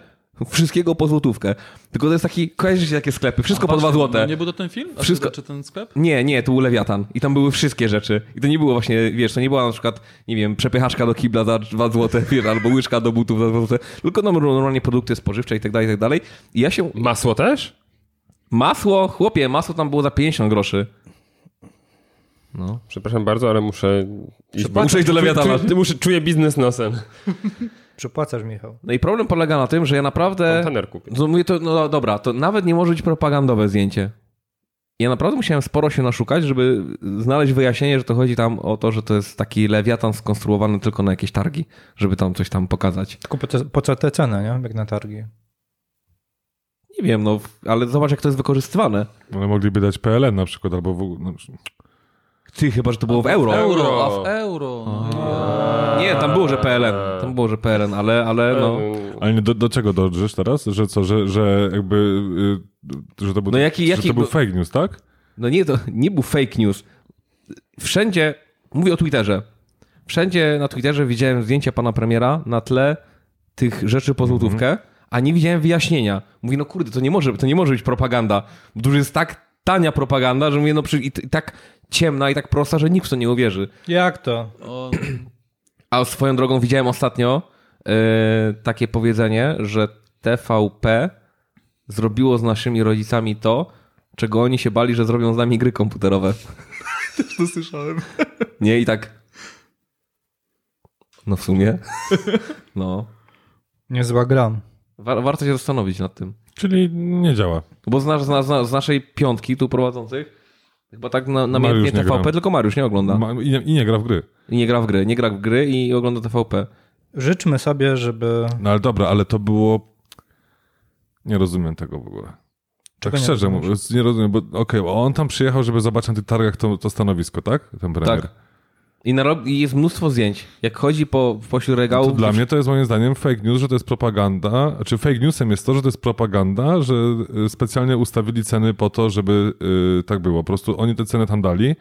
wszystkiego po złotówkę. Tylko to jest taki, kojarzycie takie sklepy, wszystko po dwa złote. No, nie był to ten film? A Wszystko- Czy, ten sklep? Nie, nie, to był Lewiatan. I tam były wszystkie rzeczy. I to nie było właśnie, wiesz, to nie była na przykład, nie wiem, przepychaczka do kibla za 2 złote, wiesz, albo łyżka do butów za 2 złote, tylko no, normalnie produkty spożywcze i tak dalej, i tak dalej. I ja się... Masło też? Masło, chłopie, masło tam było za 50 groszy. No. Przepraszam bardzo, ale muszę iść, Muszę iść do Lewiatana. Czuję, muszę, czuję biznes nosem. Przepłacasz, Michał. No i problem polega na tym, że ja naprawdę... Kontener kupię. No mówię to, no dobra, to nawet nie może być propagandowe zdjęcie. Ja naprawdę musiałem sporo się naszukać, żeby znaleźć wyjaśnienie, że to chodzi tam o to, że to jest taki lewiatan skonstruowany tylko na jakieś targi, żeby tam coś tam pokazać. Tylko po, te, po co te ceny, nie? Jak na targi. Nie wiem, no, ale zobacz, jak to jest wykorzystywane. Ale mogliby dać PLN na przykład, albo w ogóle... No, Ty, chyba, że to było w euro. Euro, a w euro. Nie, tam było, że PLN. Tam było, że PLN, ale, ale no... ale nie, do, do czego dążysz teraz? Że co, że, że jakby... y, Że to był, No jaki- że jaki to był fake news, tak? No nie, to nie był fake news. Wszędzie, mówię o Twitterze, wszędzie na Twitterze widziałem zdjęcia pana premiera na tle tych rzeczy po złotówkę, a nie widziałem wyjaśnienia. Mówię, no kurde, to nie może, to nie może być propaganda. Bo to już jest tak tania propaganda, że mówię, no przy, i, i tak ciemna i tak prosta, że nikt w to nie uwierzy. Jak to? O, A swoją drogą widziałem ostatnio yy, takie powiedzenie, że TVP zrobiło z naszymi rodzicami to, czego oni się bali, że zrobią z nami gry komputerowe. Też to słyszałem. Nie, i tak. No w sumie. No. Niezła gra. Wa- warto się zastanowić nad tym. Czyli nie działa. Bo z, nas- z, nas- z naszej piątki tu prowadzących chyba tak na, namiętnie Mariusz nie TVP, gra. tylko Mariusz nie ogląda. Ma, i, nie, I nie gra w gry. I nie gra w gry. Nie gra w gry i ogląda TVP. Życzmy sobie, żeby... No ale dobra, ale to było... Nie rozumiem tego w ogóle. Tak szczerze mówiąc, nie rozumiem, bo okej, bo on tam przyjechał, żeby zobaczyć na tych targach to, to stanowisko, tak? Ten premier. Tak. I, I jest mnóstwo zdjęć. Jak chodzi po, pośród regałów... dla mnie to jest moim zdaniem fake news, że to jest propaganda. Czy fake newsem jest to, że to jest propaganda, że y, specjalnie ustawili ceny po to, żeby y, tak było. Po prostu oni te ceny tam dali,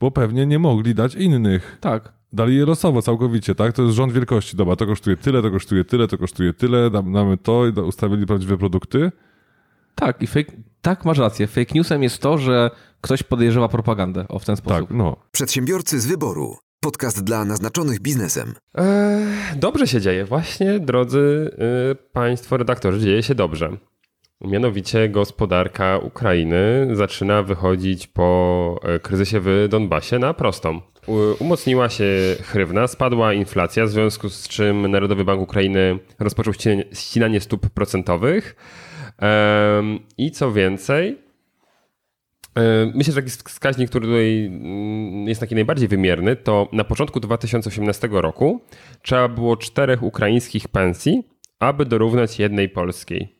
bo pewnie nie mogli dać innych. Tak. Dali je losowo całkowicie, tak? To jest rząd wielkości. Dobra, to kosztuje tyle, to kosztuje tyle, to kosztuje tyle, dam- damy to i ustawili prawdziwe produkty. Tak, i fake, tak, masz rację. Fake newsem jest to, że ktoś podejrzewa propagandę. O, w ten sposób. Tak, no. Przedsiębiorcy z wyboru. Podcast dla naznaczonych biznesem. Eee, dobrze się dzieje. Właśnie, drodzy y, Państwo redaktorzy, dzieje się dobrze. Mianowicie gospodarka Ukrainy zaczyna wychodzić po e, kryzysie w Donbasie na prostą. Umocniła się hrywna, spadła inflacja, w związku z czym Narodowy Bank Ukrainy rozpoczął ścinanie, stóp procentowych. Em, I co więcej, Myślę, że taki wskaźnik, który tutaj mm, jest taki najbardziej wymierny, to na początku 2018 roku trzeba było czterech ukraińskich pensji, aby dorównać jednej polskiej.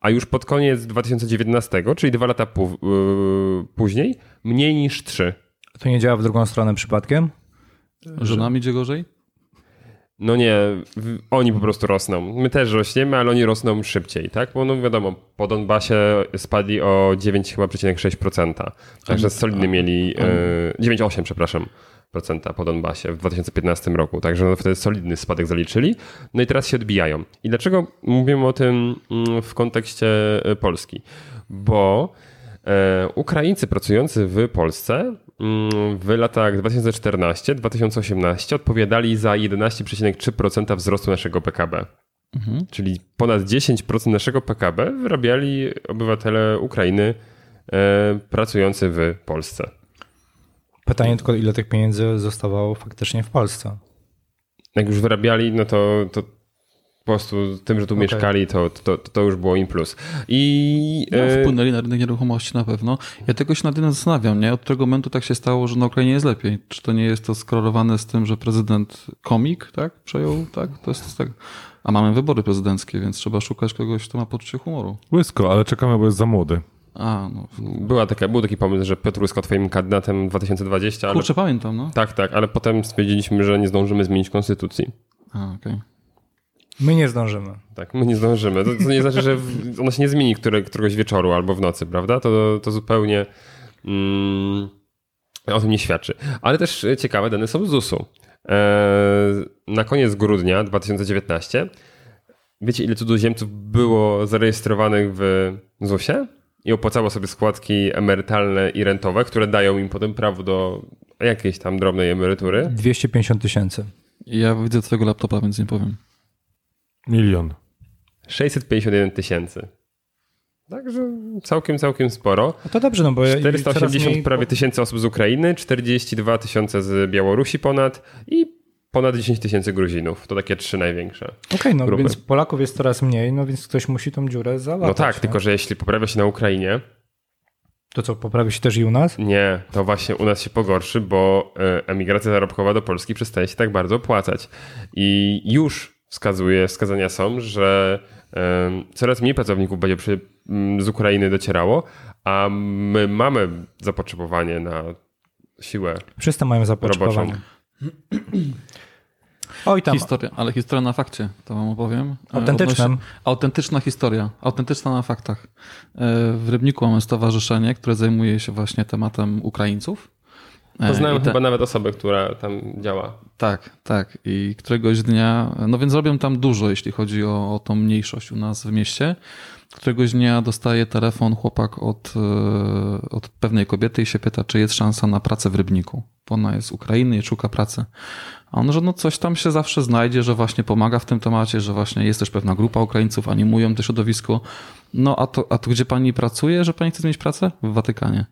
A już pod koniec 2019, czyli dwa lata yy, później, mniej niż trzy. To nie działa w drugą stronę przypadkiem? Że nam idzie gorzej? No nie, oni po prostu rosną. My też rośniemy, ale oni rosną szybciej, tak? Bo no wiadomo, po Donbasie spadli o 9 chyba przecinek 6%. Także solidny mieli, e, 9,8 przepraszam, procenta po Donbasie w 2015 roku. Także no wtedy solidny spadek zaliczyli. No i teraz się odbijają. I dlaczego mówimy o tym mm, w kontekście e, Polski? Bo Ukraińcy pracujący w Polsce mm, w latach 2014-2018 odpowiadali za 11,3% wzrostu naszego PKB. Czyli ponad 10% naszego PKB wyrabiali obywatele Ukrainy e, pracujący w Polsce. Pytanie tylko, ile tych pieniędzy zostawało faktycznie w Polsce? Jak już wyrabiali, no to, to po prostu tym, że tu Okej. mieszkali, to, to, to już było im plus. I No, e, wpłynęli na rynek nieruchomości na pewno. Ja tego się nad tym zastanawiam, nie? Od którego momentu tak się stało, że na Ukrainie jest lepiej? Czy to nie jest to skorelowane z tym, że prezydent komik, tak? Przejął, tak? To jest tak. A mamy wybory prezydenckie, więc trzeba szukać kogoś, kto ma poczucie humoru. Łysko, ale czekamy, bo jest za młody. A, no. była taka, był taki pomysł, że Piotr Łysko twoim kandydatem 2020, ale Kurczę, pamiętam, no. tak, tak, ale potem stwierdziliśmy, że nie zdążymy zmienić konstytucji. A, okej. My nie zdążymy. Tak, my nie zdążymy. To, to nie znaczy, że ona się nie zmieni które, któregoś wieczoru albo w nocy, prawda? To, to zupełnie mm, o tym nie świadczy. Ale też e, ciekawe dane są z ZUS-u. E, na koniec grudnia 2019 wiecie ile cudzoziemców było zarejestrowanych w ZUS-ie i opłacało sobie składki emerytalne i rentowe, które dają im potem prawo do jakiejś tam drobnej emerytury. 250 tysięcy. Ja widzę twojego laptopa, więc nie powiem. Milion. 651 tysięcy. Także całkiem, całkiem sporo. No to dobrze, no bo ja- i coraz 480 mniej- prawie tysięcy osób z Ukrainy, 42 tysiące z Białorusi ponad i ponad 10 tysięcy Gruzinów. To takie trzy największe. Okej, no grupy. więc Polaków jest coraz mniej, no więc ktoś musi tą dziurę załatać. No tak, nie? tylko że jeśli poprawia się na Ukrainie, To co, poprawi się też i u nas? nie, to właśnie u nas się pogorszy, bo e, emigracja zarobkowa do Polski przestaje się tak bardzo opłacać. I już wskazuje, wskazania są, że coraz mniej pracowników będzie przy, z Ukrainy docierało, a my mamy zapotrzebowanie na siłę Wszyscy mają zapotrzebowanie. roboczą. Oj tam, Historia, ale historia na fakcie, to wam opowiem. Autentycznym. odnośnie- Autentyczna historia, autentyczna na faktach. E, W Rybniku mamy stowarzyszenie, które zajmuje się właśnie tematem Ukraińców. E, Poznałem te- chyba nawet osobę, która tam działa. Tak, tak. I któregoś dnia, no więc robią tam dużo, jeśli chodzi o, o tą mniejszość u nas w mieście. Któregoś dnia dostaje telefon chłopak od, e, od pewnej kobiety i się pyta, czy jest szansa na pracę w Rybniku. Bo ona jest z Ukrainy i szuka pracy. A on, że no coś tam się zawsze znajdzie, że właśnie pomaga w tym temacie, że właśnie jest też pewna grupa Ukraińców, animują to środowisko. No a to, a to gdzie pani pracuje, że pani chce zmienić pracę? W Watykanie.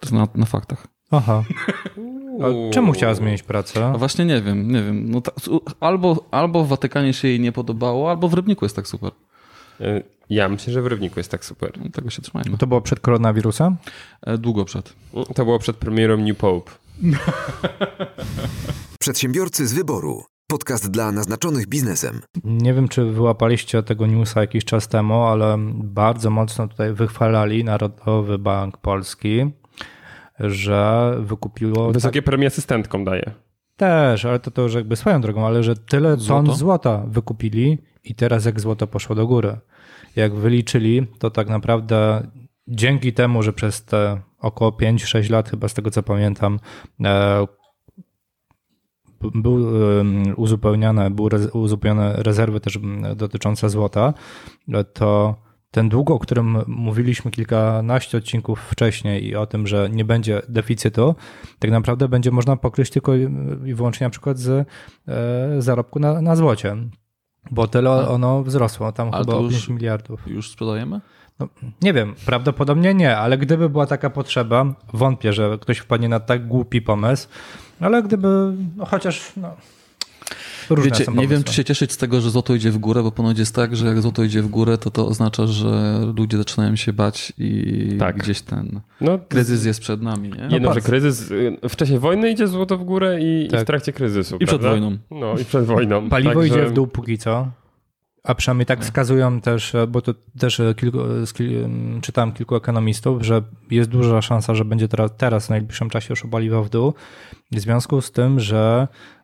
To na, na faktach. Aha. A czemu chciała zmienić pracę? A właśnie nie wiem, nie wiem. No ta, albo, albo w Watykanie się jej nie podobało, albo w Rybniku jest tak super. E, Ja myślę, że w Rybniku jest tak super. No, Tego się trzymajmy. To było przed koronawirusem? E, Długo przed. To było przed premierą New Pope. Przedsiębiorcy z wyboru. Podcast dla naznaczonych biznesem. Nie wiem, czy wyłapaliście tego newsa jakiś czas temu, ale bardzo mocno tutaj wychwalali Narodowy Bank Polski, że wykupiło... Wysokie premie asystentkom daje. Też, ale to, to już jakby swoją drogą, ale że tyle Złoto? ton złota wykupili i teraz jak złoto poszło do góry. Jak wyliczyli, to tak naprawdę dzięki temu, że przez te około 5-6 lat, chyba z tego co pamiętam, e, był uzupełniane, były uzupełnione rezerwy też dotyczące złota, to ten dług, o którym mówiliśmy kilkanaście odcinków wcześniej i o tym, że nie będzie deficytu, tak naprawdę będzie można pokryć tylko i wyłącznie na przykład z e, zarobku na, na złocie. Bo tyle ono wzrosło, tam Ale chyba już- 5 miliardów. Już sprzedajemy? No, nie wiem, prawdopodobnie nie, ale gdyby była taka potrzeba, wątpię, że ktoś wpadnie na tak głupi pomysł, ale gdyby, no chociaż, no, różne Wiecie, nie wiem, czy się cieszyć z tego, że złoto idzie w górę, bo ponoć jest tak, że jak złoto idzie w górę, to to oznacza, że ludzie zaczynają się bać i Tak. gdzieś ten No, kryzys jest przed nami, nie? Jedno, że patrz. kryzys. y, W czasie wojny idzie złoto w górę i, i Tak. w trakcie kryzysu. I przed prawda? wojną. No i przed wojną. Paliwo Także- idzie w dół póki co, a przynajmniej tak wskazują też, bo to też kilku, z kil, czytałem kilku ekonomistów, że jest duża szansa, że będzie teraz, teraz w najbliższym czasie już paliwo w dół, w związku z tym, że e,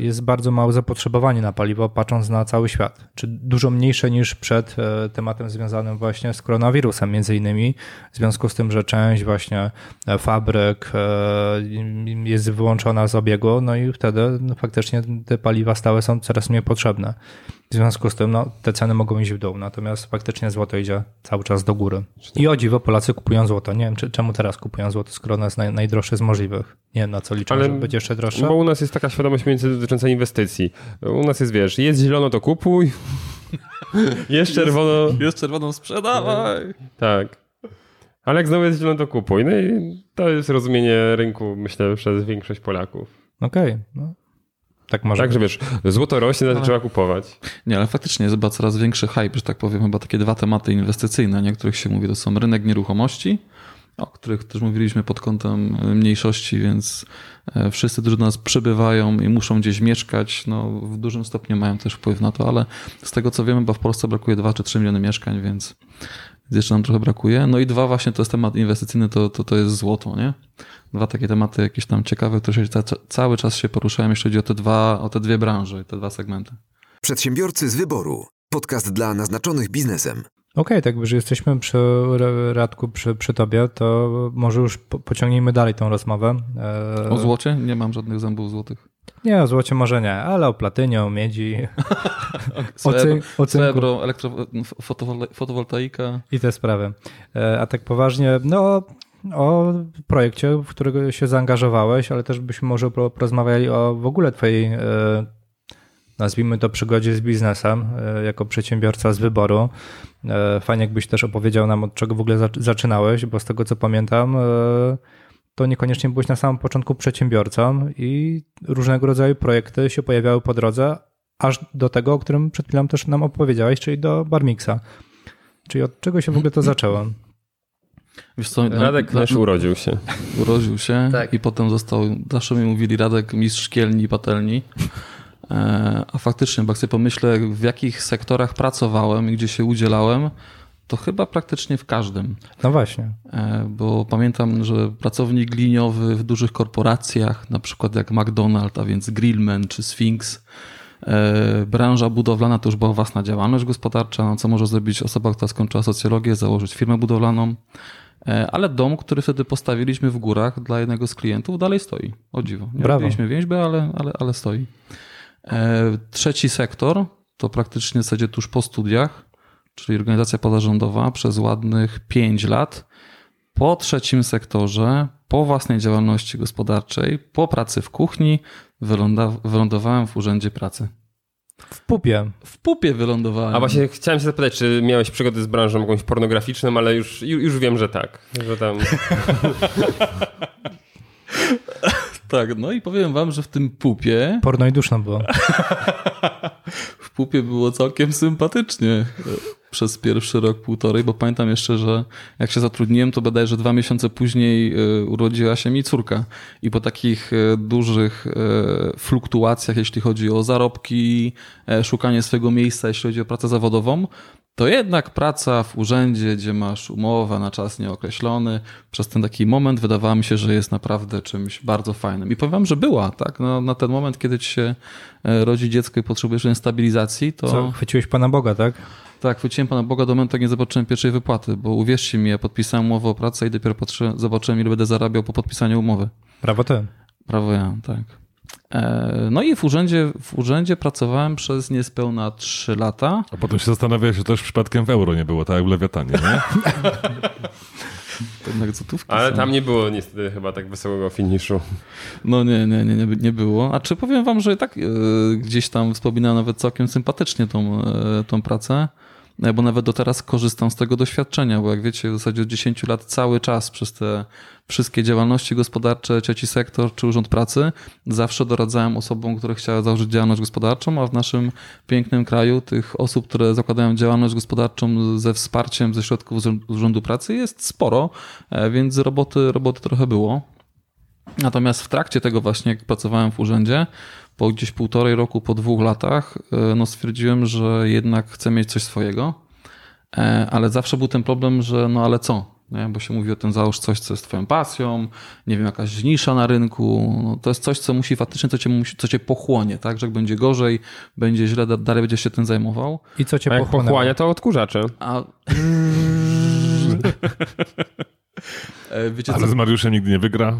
jest bardzo małe zapotrzebowanie na paliwo, patrząc na cały świat, czy dużo mniejsze niż przed e, tematem związanym właśnie z koronawirusem między innymi, w związku z tym, że część właśnie e, fabryk e, jest wyłączona z obiegu, no i wtedy no, faktycznie te paliwa stałe są coraz mniej potrzebne. W związku z tym no, te ceny mogą iść w dół, natomiast faktycznie złoto idzie cały czas do góry. I o dziwo Polacy kupują złoto. Nie wiem, czy, czemu teraz kupują złoto, skoro ono jest naj, najdroższe z możliwych. Nie wiem, na co liczą, Ale- że będzie jeszcze droższe. Bo u nas jest taka świadomość między dotycząca inwestycji. U nas jest, wiesz, jest zielono, to kupuj. jest czerwono. Jest czerwoną sprzedawaj! Tak. Ale jak znowu jest zielono, to kupuj. No i to jest rozumienie rynku, myślę, przez większość Polaków. Okej, no. Tak może Tak, że wiesz, złoto rośnie, to Ale- trzeba kupować. Nie, ale faktycznie jest chyba coraz większy hype, że tak powiem, chyba takie dwa tematy inwestycyjne, nie, o których się mówi, to są rynek nieruchomości, o których też mówiliśmy pod kątem e, mniejszości, więc e, wszyscy, którzy do nas przybywają i muszą gdzieś mieszkać, no w dużym stopniu mają też wpływ na to, ale z tego co wiemy, bo w Polsce brakuje 2 czy 3 miliony mieszkań, więc jeszcze nam trochę brakuje. No i dwa właśnie to jest temat inwestycyjny, to, to, to jest złoto, nie? Dwa takie tematy jakieś tam ciekawe, które się ca, cały czas się poruszają, jeśli chodzi o te dwa, o te dwie branże, te dwa segmenty. Przedsiębiorcy z wyboru. Podcast dla naznaczonych biznesem. Okej, tak że jesteśmy przy Ra- Radku, przy, przy tobie, to może już po, pociągnijmy dalej tą rozmowę. E, O złocie? Nie mam żadnych zębów złotych. Nie, o złocie może nie, ale o platynie, o miedzi, o, Srebro, cyn, o cynku srebro elektro, fotowol- fotowoltaika. i te sprawy. E, A tak poważnie, no o projekcie, w którego się zaangażowałeś, ale też byśmy może po- porozmawiali o w ogóle twojej, e, nazwijmy to przygodzie z biznesem, e, jako przedsiębiorca z wyboru. Fajnie jakbyś też opowiedział nam, od czego w ogóle zac- zaczynałeś, bo z tego co pamiętam, to niekoniecznie byłeś na samym początku przedsiębiorcą i różnego rodzaju projekty się pojawiały po drodze, aż do tego, o którym przed chwilą też nam opowiedziałeś, czyli do Barmixa. Czyli od czego się w ogóle to zaczęło? Wiesz co, na- Radek na- nasz urodził się. urodził się Tak. i potem został, zawsze mi mówili Radek mistrz szkielni i patelni. E, A faktycznie, bo jak sobie pomyślę, w jakich sektorach pracowałem i gdzie się udzielałem, to chyba praktycznie w każdym. No właśnie. E, Bo pamiętam, że pracownik liniowy w dużych korporacjach, na przykład jak McDonald's, a więc Grillman czy Sphinx, e, branża budowlana to już była własna działalność gospodarcza, no co może zrobić osoba, która skończyła socjologię, założyć firmę budowlaną, E, ale dom, który wtedy postawiliśmy w górach dla jednego z klientów, dalej stoi. O dziwo. Nie Brawo. robiliśmy więźby, ale, ale, ale stoi. Trzeci sektor to praktycznie w zasadzie tuż po studiach, czyli organizacja pozarządowa przez ładnych 5 lat. Po trzecim sektorze, po własnej działalności gospodarczej, po pracy w kuchni, wyląda- wylądowałem w Urzędzie Pracy. W pupie. W pupie wylądowałem. A właśnie chciałem się zapytać, czy miałeś przygody z branżą jakąś pornograficzną, ale już, ju- już wiem, że tak. Że tam... Tak, no i powiem wam, że w tym pupie, Porno i duszno było. w pupie było całkiem sympatycznie przez pierwszy rok, półtorej, bo pamiętam jeszcze, że jak się zatrudniłem, to bodajże dwa miesiące później e, urodziła się mi córka. I po takich e, dużych e, fluktuacjach, jeśli chodzi o zarobki, szukanie swojego miejsca, jeśli chodzi o pracę zawodową, to jednak praca w urzędzie, gdzie masz umowę na czas nieokreślony, przez ten taki moment wydawało mi się, że jest naprawdę czymś bardzo fajnym. I powiem wam, że była, tak? No, na ten moment, kiedy ci się e, rodzi dziecko i potrzebujesz stabilizacji, to... Co, chwyciłeś Pana Boga, tak? Tak, chwyciłem Pana Boga do momentu, jak nie zobaczyłem pierwszej wypłaty, bo uwierzcie mi, ja podpisałem umowę o pracę i dopiero patrzę, zobaczyłem, ile będę zarabiał po podpisaniu umowy. Brawo ty. Prawo ja, tak. E, No i w urzędzie, w urzędzie pracowałem przez niespełna 3 lata. A potem się zastanawiałeś, czy też przypadkiem w euro nie było, tak jak w Lewiatanie, nie? Ale są. tam nie było niestety chyba tak wesołego finiszu. No nie, nie, nie, nie, nie było. A czy powiem wam, że i tak e, gdzieś tam wspominałem nawet całkiem sympatycznie tą, e, tą pracę, bo nawet do teraz korzystam z tego doświadczenia, bo jak wiecie, w zasadzie od 10 lat cały czas przez te wszystkie działalności gospodarcze, trzeci sektor czy urząd pracy, zawsze doradzałem osobom, które chciały założyć działalność gospodarczą, a w naszym pięknym kraju tych osób, które zakładają działalność gospodarczą ze wsparciem ze środków Urzędu Pracy jest sporo, e, więc roboty, roboty trochę było. Natomiast w trakcie tego właśnie, jak pracowałem w urzędzie, po gdzieś półtorej roku, po dwóch latach, e, no stwierdziłem, że jednak chcę mieć coś swojego, E, ale zawsze był ten problem, że no ale co? Nie? Bo się mówi o tym, załóż coś, co jest twoją pasją, nie wiem, jakaś nisza na rynku. No, to jest coś, co musi faktycznie, co cię, co cię pochłonie, tak? Że jak będzie gorzej, będzie źle, da- dalej będziesz się tym zajmował. I co cię A jak pochłonęło? pochłania, to odkurzacze. A... E, Wiecie co? Ale z Mariuszem nigdy nie wygra.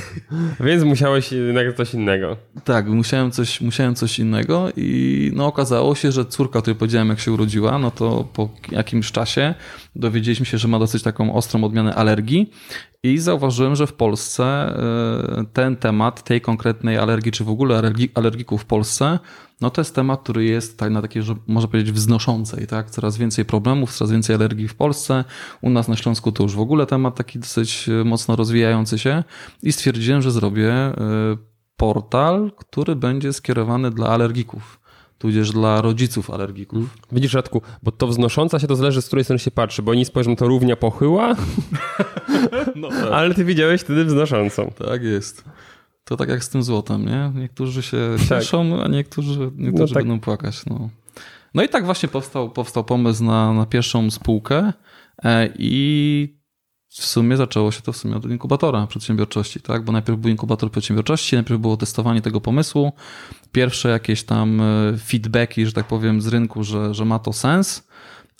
Więc musiałeś jednak coś innego. Tak, musiałem coś, musiałem coś innego i no okazało się, że córka, o której powiedziałem jak się urodziła, no to po jakimś czasie dowiedzieliśmy się, że ma dosyć taką ostrą odmianę alergii i zauważyłem, że w Polsce e, ten temat tej konkretnej alergii, czy w ogóle alergi, alergików w Polsce, no to jest temat, który jest tak na takiej, że można powiedzieć wznoszącej, tak? Coraz więcej problemów, coraz więcej alergii w Polsce. U nas na Śląsku to już w ogóle temat taki dosyć e, mocno rozwijający się i stwierdziłem, że zrobię e, portal, który będzie skierowany dla alergików, tudzież dla rodziców alergików. Widzisz, Radku, bo to wznosząca się to zależy, z której strony się patrzy, bo oni spojrzą, to równia pochyła, No, ale ty widziałeś wtedy wznoszącą. tak jest. To tak jak z tym złotem, nie? Niektórzy się cieszą, a niektórzy, niektórzy tak. będą płakać. No. no i tak właśnie powstał, powstał pomysł na, na pierwszą spółkę e, i w sumie zaczęło się to w sumie od inkubatora przedsiębiorczości, tak? Bo najpierw był inkubator przedsiębiorczości, najpierw było testowanie tego pomysłu, pierwsze jakieś tam e, feedbacki, że tak powiem, z rynku, że, że ma to sens.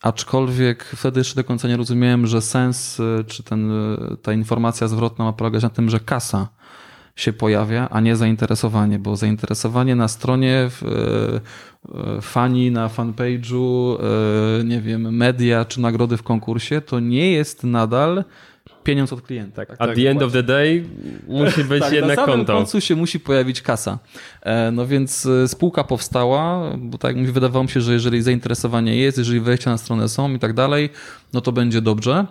Aczkolwiek wtedy jeszcze do końca nie rozumiałem, że sens, e, czy ten, ta informacja zwrotna ma polegać na tym, że kasa się pojawia, a nie zainteresowanie, bo zainteresowanie na stronie, w, e, e, fani na fanpage'u, e, nie wiem, media czy nagrody w konkursie, to nie jest nadal pieniądz od klienta. Tak. At the end of the day musi być Tak, jednak na samym konto. końcu się musi pojawić kasa. No więc spółka powstała, bo tak mówię, wydawało mi się, że jeżeli zainteresowanie jest, jeżeli wejścia na stronę są i tak dalej, no to będzie dobrze.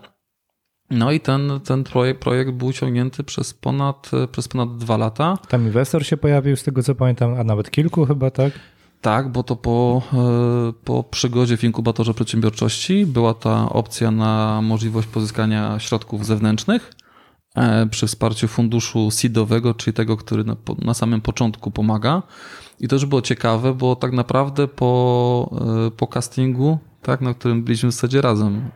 No i ten, ten projekt, projekt był ciągnięty przez ponad, przez ponad dwa lata. Tam inwestor się pojawił, z tego co pamiętam, a nawet kilku chyba, tak? Tak, bo to po, e, po przygodzie w inkubatorze przedsiębiorczości była ta opcja na możliwość pozyskania środków zewnętrznych e, przy wsparciu funduszu seedowego, czyli tego, który na, na samym początku pomaga. I to już było ciekawe, bo tak naprawdę po, e, po castingu, tak, na którym byliśmy w zasadzie razem,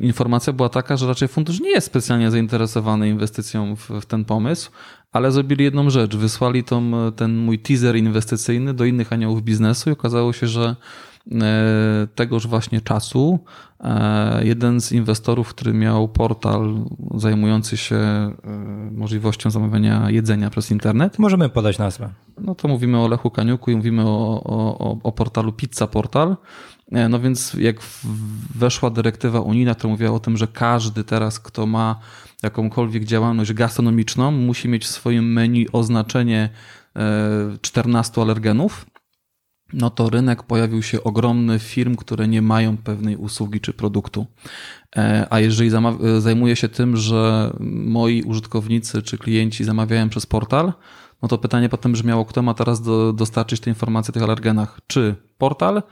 informacja była taka, że raczej fundusz nie jest specjalnie zainteresowany inwestycją w, w ten pomysł, ale zrobili jedną rzecz. Wysłali tą, ten mój teaser inwestycyjny do innych aniołów biznesu i okazało się, że e, tegoż właśnie czasu e, jeden z inwestorów, który miał portal zajmujący się e, możliwością zamawiania jedzenia przez internet, Możemy podać nazwę. no to mówimy o Lechu Kaniuku i mówimy o, o- o portalu Pizza Portal. E, No więc jak weszła dyrektywa unijna, która mówiła o tym, że każdy teraz, kto ma jakąkolwiek działalność gastronomiczną, musi mieć w swoim menu oznaczenie e, 14 alergenów, no to rynek pojawił się ogromny firm, które nie mają pewnej usługi czy produktu. E, A jeżeli e, zajmuję się tym, że moi użytkownicy czy klienci zamawiają przez portal, no to pytanie potem brzmiało, kto ma teraz do, dostarczyć te informacje o tych alergenach? Czy portal,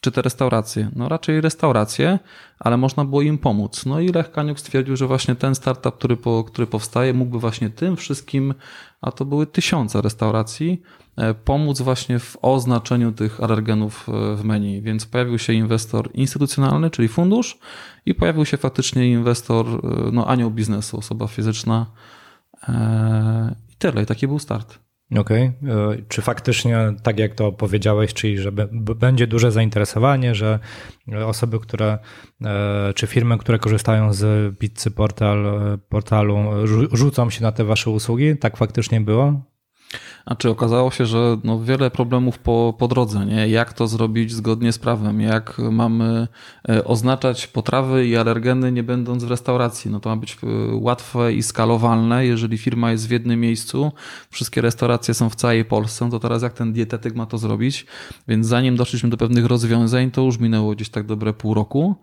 czy te restauracje? No raczej restauracje, ale można było im pomóc. No i Lech Kaniuk stwierdził, że właśnie ten startup, który, po, który powstaje, mógłby właśnie tym wszystkim, a to były tysiące restauracji, e, pomóc właśnie w oznaczeniu tych alergenów e, w menu. Więc pojawił się inwestor instytucjonalny, czyli fundusz i pojawił się faktycznie inwestor, e, no anioł biznesu, osoba fizyczna i tyle. I taki był start. Okej. E, Czy faktycznie, tak jak to powiedziałeś, czyli że będzie duże zainteresowanie, że osoby, które, e, czy firmy, które korzystają z Pizzy Portal, e, portalu, rzu- rzucą się na te wasze usługi? Tak faktycznie było? A czy okazało się, że no wiele problemów po, po drodze, nie? Jak to zrobić zgodnie z prawem? Jak mamy e, oznaczać potrawy i alergeny nie będąc w restauracji? No to ma być e, łatwe i skalowalne. Jeżeli firma jest w jednym miejscu, wszystkie restauracje są w całej Polsce, no to teraz jak ten dietetyk ma to zrobić? Więc zanim doszliśmy do pewnych rozwiązań, to już minęło gdzieś tak dobre pół roku.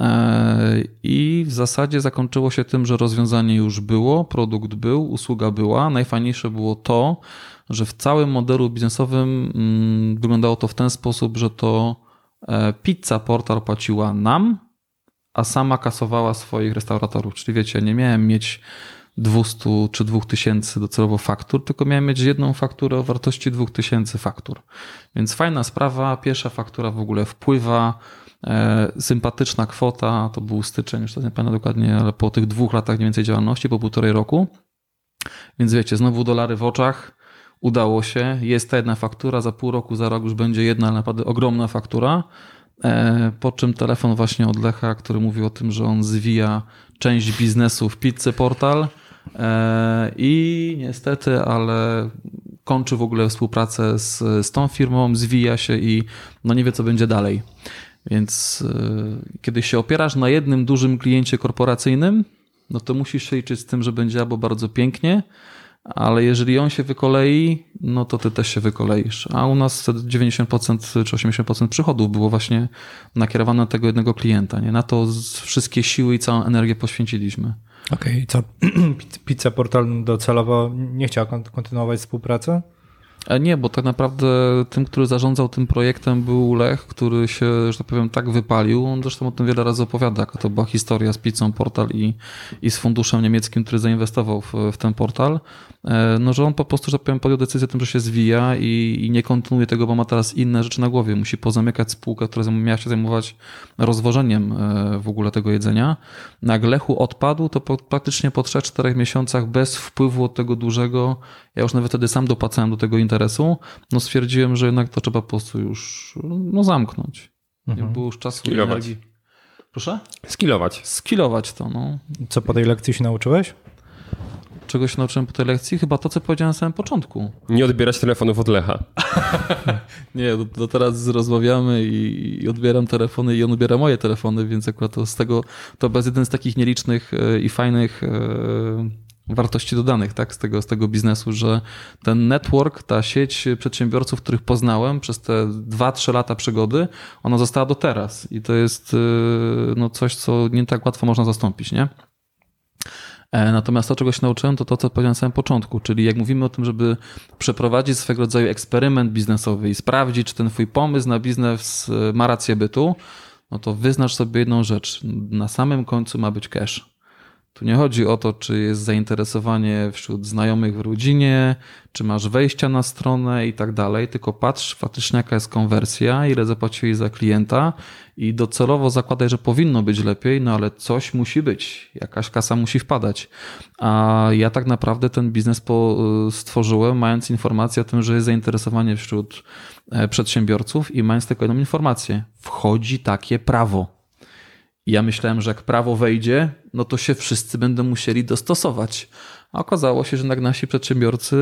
E, I w zasadzie zakończyło się tym, że rozwiązanie już było, produkt był, usługa była. Najfajniejsze było to, że w całym modelu biznesowym mm, wyglądało to w ten sposób, że to e, pizza portal płaciła nam, a sama kasowała swoich restauratorów. Czyli wiecie, nie miałem mieć 200 czy 2000 docelowo faktur, tylko miałem mieć jedną fakturę o wartości 2000 faktur. Więc fajna sprawa, pierwsza faktura w ogóle wpływa, e, sympatyczna kwota, to był styczeń, już to nie pamiętam dokładnie, ale po tych dwóch latach mniej więcej działalności, po półtorej roku. Więc wiecie, znowu dolary w oczach, udało się, jest ta jedna faktura, za pół roku, za rok już będzie jedna, naprawdę ogromna faktura. E, Po czym telefon właśnie od Lecha, który mówił o tym, że on zwija część biznesu w Pizzy Portal e, i niestety, ale kończy w ogóle współpracę z, z tą firmą, zwija się i no nie wie, co będzie dalej. Więc e, kiedy się opierasz na jednym dużym kliencie korporacyjnym, no to musisz się liczyć z tym, że będzie albo bardzo pięknie, ale jeżeli on się wykolei, no to ty też się wykoleisz. A u nas wtedy 90% czy 80% przychodów było właśnie nakierowane na tego jednego klienta. Nie? Na to wszystkie siły i całą energię poświęciliśmy. Okej, i co? Pizza Portal docelowo nie chciał kont- kontynuować współpracy? A nie, bo tak naprawdę tym, który zarządzał tym projektem był Lech, który się, że tak powiem, tak wypalił. On zresztą o tym wiele razy opowiada, jaka to była historia z pizzą portal i, i z funduszem niemieckim, który zainwestował w, w ten portal. E, No, że on po prostu, że tak powiem, podjął decyzję o tym, że się zwija i, i nie kontynuuje tego, bo ma teraz inne rzeczy na głowie. Musi pozamykać spółkę, która miała się zajmować rozwożeniem e, w ogóle tego jedzenia. Jak Lechu odpadł, to po, praktycznie po 3-4 miesiącach bez wpływu od tego dużego, ja już nawet wtedy sam dopłacałem do tego interesu, no stwierdziłem, że jednak to trzeba po prostu już no, zamknąć. Nie było już czasu i Skilować. energii. Proszę? Skilować. Skilować to, no. Co po tej lekcji się nauczyłeś? Czego się nauczyłem po tej lekcji? Chyba to, co powiedziałem na samym początku. Nie odbierać telefonów od Lecha. Nie, do, do teraz rozmawiamy i, i odbieram telefony i on odbiera moje telefony, więc akurat to z tego, to bez jeden z takich nielicznych e, i fajnych e, wartości dodanych, tak, z tego, z tego biznesu, że ten network, ta sieć przedsiębiorców, których poznałem przez te 2-3 lata przygody, ona została do teraz i to jest e, no coś, co nie tak łatwo można zastąpić, nie? E, Natomiast to, czego się nauczyłem, to to, co powiedziałem na samym początku, czyli jak mówimy o tym, żeby przeprowadzić swego rodzaju eksperyment biznesowy i sprawdzić, czy ten twój pomysł na biznes e, ma rację bytu, no to wyznacz sobie jedną rzecz. Na samym końcu ma być cash. Tu nie chodzi o to, czy jest zainteresowanie wśród znajomych w rodzinie, czy masz wejścia na stronę i tak dalej, tylko patrz faktycznie jaka jest konwersja, ile zapłaciłeś za klienta i docelowo zakładaj, że powinno być lepiej, no ale coś musi być, jakaś kasa musi wpadać. A ja tak naprawdę ten biznes po, stworzyłem, mając informację o tym, że jest zainteresowanie wśród e, przedsiębiorców i mając tylko jedną informację. Wchodzi takie prawo. Ja myślałem, że jak prawo wejdzie, no to się wszyscy będą musieli dostosować. A okazało się, że jednak nasi przedsiębiorcy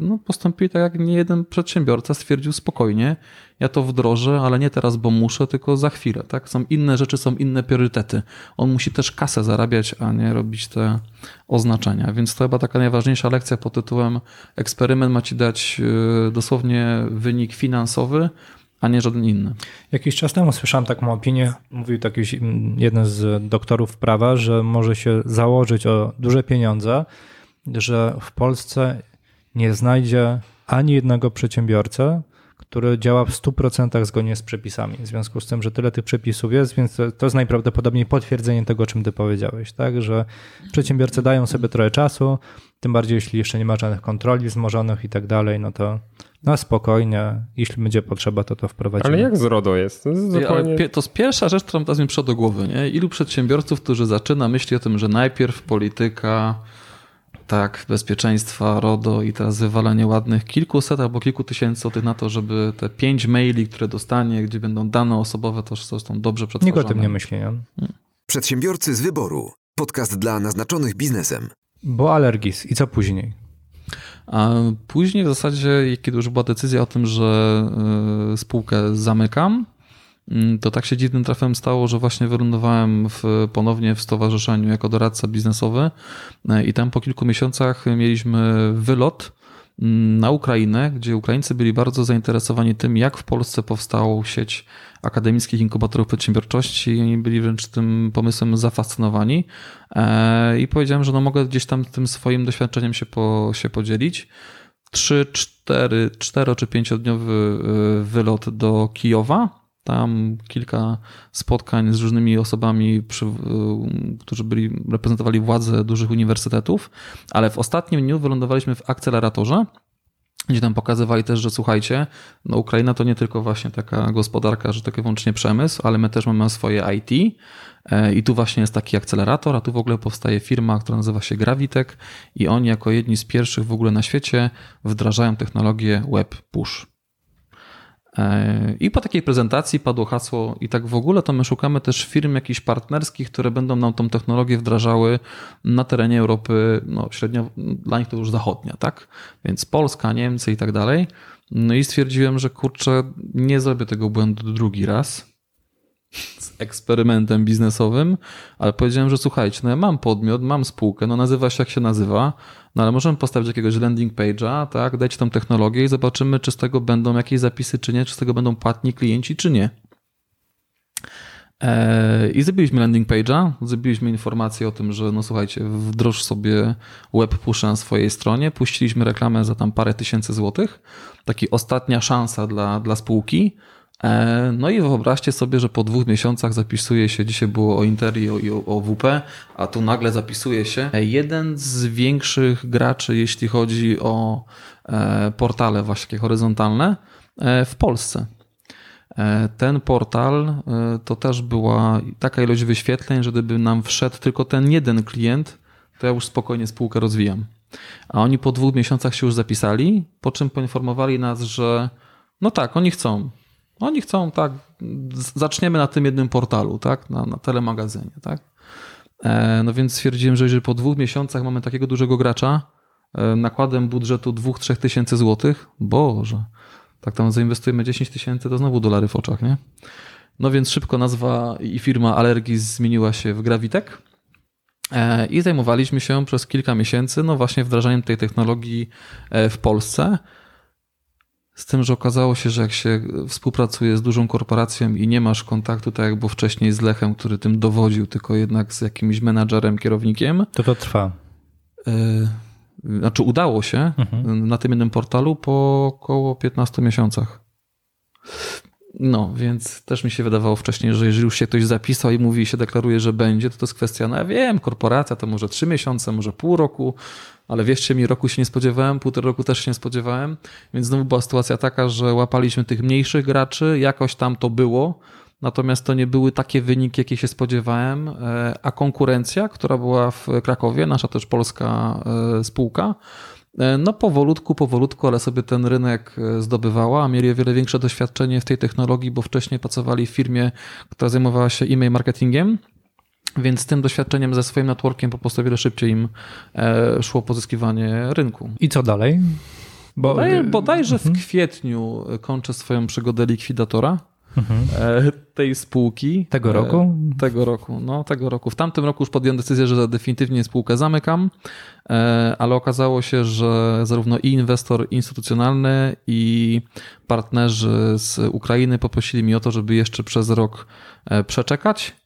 no, postąpili tak, jak nie jeden przedsiębiorca stwierdził spokojnie, ja to wdrożę, ale nie teraz, bo muszę, tylko za chwilę. Tak? Są inne rzeczy, są inne priorytety. On musi też kasę zarabiać, a nie robić te oznaczenia. Więc to chyba taka najważniejsza lekcja pod tytułem eksperyment ma ci dać yy, dosłownie wynik finansowy, a nie żaden inny. Jakiś czas temu słyszałem taką opinię, mówił mm, jeden z doktorów prawa, że może się założyć o duże pieniądze, że w Polsce nie znajdzie ani jednego przedsiębiorcy, który działa w 100% zgodnie z przepisami. W związku z tym, że tyle tych przepisów jest, więc to jest najprawdopodobniej potwierdzenie tego, o czym ty powiedziałeś, tak? Że przedsiębiorcy dają sobie trochę czasu, tym bardziej jeśli jeszcze nie ma żadnych kontroli wzmożonych i tak dalej, no to na spokojnie, jeśli będzie potrzeba, to to wprowadzimy. Ale jak z RODO jest? To jest zupełnie... to jest pierwsza rzecz, którą teraz mi przyszła do głowy. Nie? Ilu przedsiębiorców, którzy zaczyna myśli o tym, że najpierw polityka, tak, bezpieczeństwa, RODO i teraz wywalenie ładnych kilkuset albo kilku tysięcy złotych na to, żeby te pięć maili, które dostanie, gdzie będą dane osobowe, to zostaną dobrze Nikt przetworzone. o tym nie myśli, nie? Przedsiębiorcy z wyboru. Podcast dla naznaczonych biznesem. Bo alergis i co później? A później w zasadzie, kiedy już była decyzja o tym, że y, spółkę zamykam, mm, to tak się dziwnym trafem stało, że właśnie wylądowałem w, ponownie w stowarzyszeniu jako doradca biznesowy y, i tam po kilku miesiącach mieliśmy wylot na Ukrainę, gdzie Ukraińcy byli bardzo zainteresowani tym, jak w Polsce powstała sieć akademickich inkubatorów przedsiębiorczości i oni byli wręcz tym pomysłem zafascynowani E, i powiedziałem, że no mogę gdzieś tam tym swoim doświadczeniem się, po, się podzielić. Trzy, cztery, cztero czy pięciodniowy y, wylot do Kijowa. Tam kilka spotkań z różnymi osobami, przy, y, którzy byli, reprezentowali władze dużych uniwersytetów, ale w ostatnim dniu wylądowaliśmy w akceleratorze, gdzie tam pokazywali też, że słuchajcie, no Ukraina to nie tylko właśnie taka gospodarka, że tak wyłącznie przemysł, ale my też mamy swoje IT e, i tu właśnie jest taki akcelerator, a tu w ogóle powstaje firma, która nazywa się Gravitek i oni jako jedni z pierwszych w ogóle na świecie wdrażają technologię Web Push. E, I po takiej prezentacji padło hasło, i tak w ogóle to my szukamy też firm jakichś partnerskich, które będą nam tą technologię wdrażały na terenie Europy, no średnio dla nich to już zachodnia, tak? Więc Polska, Niemcy i tak dalej. No i stwierdziłem, że kurczę, nie zrobię tego błędu drugi raz eksperymentem biznesowym, ale powiedziałem, że słuchajcie, no ja mam podmiot, mam spółkę, no nazywa się jak się nazywa, no ale możemy postawić jakiegoś landing page'a, tak, dać tą technologię i zobaczymy, czy z tego będą jakieś zapisy, czy nie, czy z tego będą płatni klienci, czy nie. Eee, I zrobiliśmy landing page'a, zrobiliśmy informację o tym, że no słuchajcie, wdroż sobie web push na swojej stronie, puściliśmy reklamę za tam parę tysięcy złotych, taki ostatnia szansa dla, dla spółki. Eee, No i wyobraźcie sobie, że po dwóch miesiącach zapisuje się, dzisiaj było o Interi i o, o WP, a tu nagle zapisuje się jeden z większych graczy, jeśli chodzi o e, portale właśnie horyzontalne e, w Polsce. E, Ten portal e, to też była taka ilość wyświetleń, że gdyby nam wszedł tylko ten jeden klient, to ja już spokojnie spółkę rozwijam. A oni po dwóch miesiącach się już zapisali, po czym poinformowali nas, że no tak, oni chcą. Oni chcą, tak, zaczniemy na tym jednym portalu, tak, na, na telemagazynie, tak. E, No więc stwierdziłem, że jeżeli po dwóch miesiącach mamy takiego dużego gracza, e, nakładem budżetu 2-3 tysięcy złotych, Boże, tak tam zainwestujemy 10 tysięcy, to znowu dolary w oczach, nie? No więc szybko nazwa i firma Allergis zmieniła się w Gravitek. E, I zajmowaliśmy się przez kilka miesięcy, no właśnie wdrażaniem tej technologii w Polsce. Z tym, że okazało się, że jak się współpracuje z dużą korporacją i nie masz kontaktu, tak jak było wcześniej z Lechem, który tym dowodził, tylko jednak z jakimś menadżerem, kierownikiem, To to trwa. Yy, Znaczy, udało się Mhm. na tym jednym portalu po około 15 miesiącach. No, więc też mi się wydawało wcześniej, że jeżeli już się ktoś zapisał i mówi, się deklaruje, że będzie, to to jest kwestia, no ja wiem, korporacja to może 3 miesiące, może pół roku, ale wierzcie mi, roku się nie spodziewałem, półtora roku też się nie spodziewałem, więc znowu była sytuacja taka, że łapaliśmy tych mniejszych graczy, jakoś tam to było, Natomiast to nie były takie wyniki, jakie się spodziewałem, e, a konkurencja, która była w Krakowie, nasza też polska e, spółka, e, no powolutku, powolutku, ale sobie ten rynek zdobywała, mieli o wiele większe doświadczenie w tej technologii, bo wcześniej pracowali w firmie, która zajmowała się e-mail marketingiem, więc z tym doświadczeniem ze swoim networkiem po prostu wiele szybciej im e, szło pozyskiwanie rynku. I co dalej? Bo, Bodaj, bodajże w kwietniu kończę swoją przygodę likwidatora. e, tej spółki. Tego roku? E, Tego roku, no tego roku. W tamtym roku już podjąłem decyzję, że definitywnie spółkę zamykam, e, ale okazało się, że zarówno i inwestor instytucjonalny, i partnerzy z Ukrainy poprosili mnie o to, żeby jeszcze przez rok e, przeczekać, e,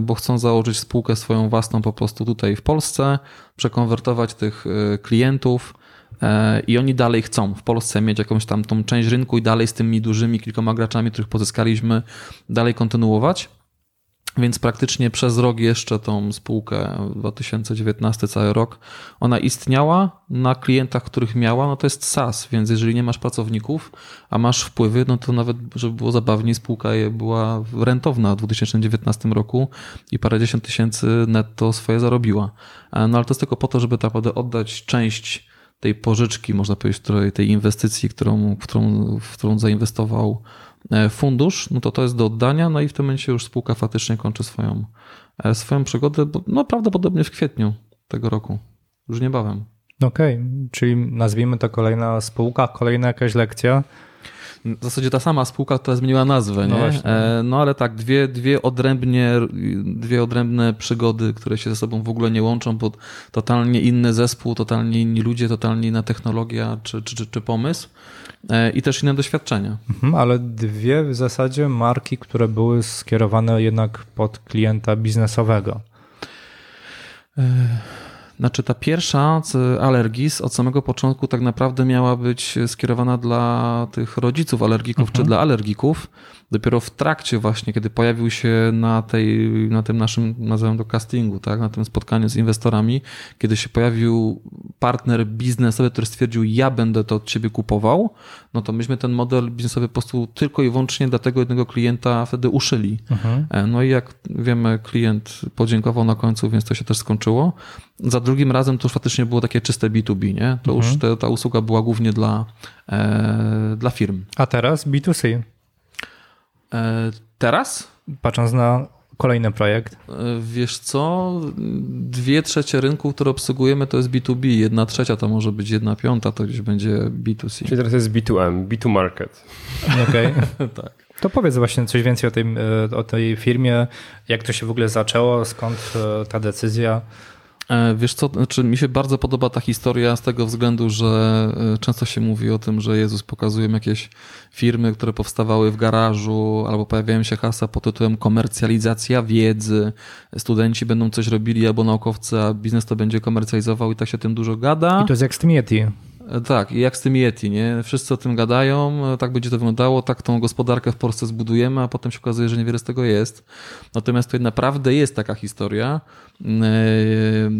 bo chcą założyć spółkę swoją własną po prostu tutaj w Polsce, przekonwertować tych e, klientów. E, I oni dalej chcą w Polsce mieć jakąś tam tą część rynku i dalej z tymi dużymi kilkoma graczami, których pozyskaliśmy, dalej kontynuować. Więc praktycznie przez rok jeszcze tą spółkę 2019 cały rok ona istniała na klientach, których miała, no to jest SaaS, więc jeżeli nie masz pracowników, a masz wpływy, no to nawet, żeby było zabawniej, spółka była rentowna w 2019 roku i parędziesiąt tysięcy netto swoje zarobiła. E, No ale to jest tylko po to, żeby tak naprawdę oddać część tej pożyczki, można powiedzieć, tej inwestycji, którą, którą, w którą zainwestował fundusz, no to to jest do oddania, no i w tym momencie już spółka faktycznie kończy swoją, e, swoją przygodę, no prawdopodobnie w kwietniu tego roku, już niebawem. Okej, czyli nazwijmy to kolejna spółka, kolejna jakaś lekcja. W zasadzie ta sama spółka, która zmieniła nazwę, No nie? właśnie. E, No ale tak, dwie, dwie, odrębnie, dwie odrębne przygody, które się ze sobą w ogóle nie łączą, bo totalnie inny zespół, totalnie inni ludzie, totalnie inna technologia czy, czy, czy, czy pomysł e, i też inne doświadczenia. Mhm, ale dwie w zasadzie marki, które były skierowane jednak pod klienta biznesowego. Znaczy ta pierwsza z Allergis od samego początku tak naprawdę miała być skierowana dla tych rodziców alergików czy dla alergików. Dopiero w trakcie właśnie, kiedy pojawił się na, tej, na tym naszym, nazywam to castingu, tak, na tym spotkaniu z inwestorami, kiedy się pojawił partner biznesowy, który stwierdził, ja będę to od ciebie kupował, no to myśmy ten model biznesowy po prostu tylko i wyłącznie dla tego jednego klienta wtedy uszyli. E, No i jak wiemy, klient podziękował na końcu, więc to się też skończyło. Za drugim razem to już faktycznie było takie czyste B2B, nie? To już te, ta usługa była głównie dla, e, dla firm. A teraz B2C. E, teraz? Patrząc na kolejny projekt. E, Wiesz co? Dwie trzecie rynku, które obsługujemy, to jest B2B. Jedna trzecia to może być jedna piąta, to gdzieś będzie B2C. Czyli teraz jest B2M, B2 Market. Okej. tak. To powiedz właśnie coś więcej o tej, e, o tej firmie, jak to się w ogóle zaczęło, skąd ta decyzja. E, Wiesz co, znaczy mi się bardzo podoba ta historia z tego względu, że e, często się mówi o tym, że Jezus pokazują jakieś firmy, które powstawały w garażu, albo pojawiają się hasła pod tytułem komercjalizacja wiedzy, studenci będą coś robili, albo naukowcy, a biznes to będzie komercjalizował i tak się tym dużo gada. I to jest jak z. E, Tak, i jak z tym Yeti, nie? Wszyscy o tym gadają, e, tak będzie to wyglądało, tak tą gospodarkę w Polsce zbudujemy, a potem się okazuje, że niewiele z tego jest. Natomiast tutaj naprawdę jest taka historia. E,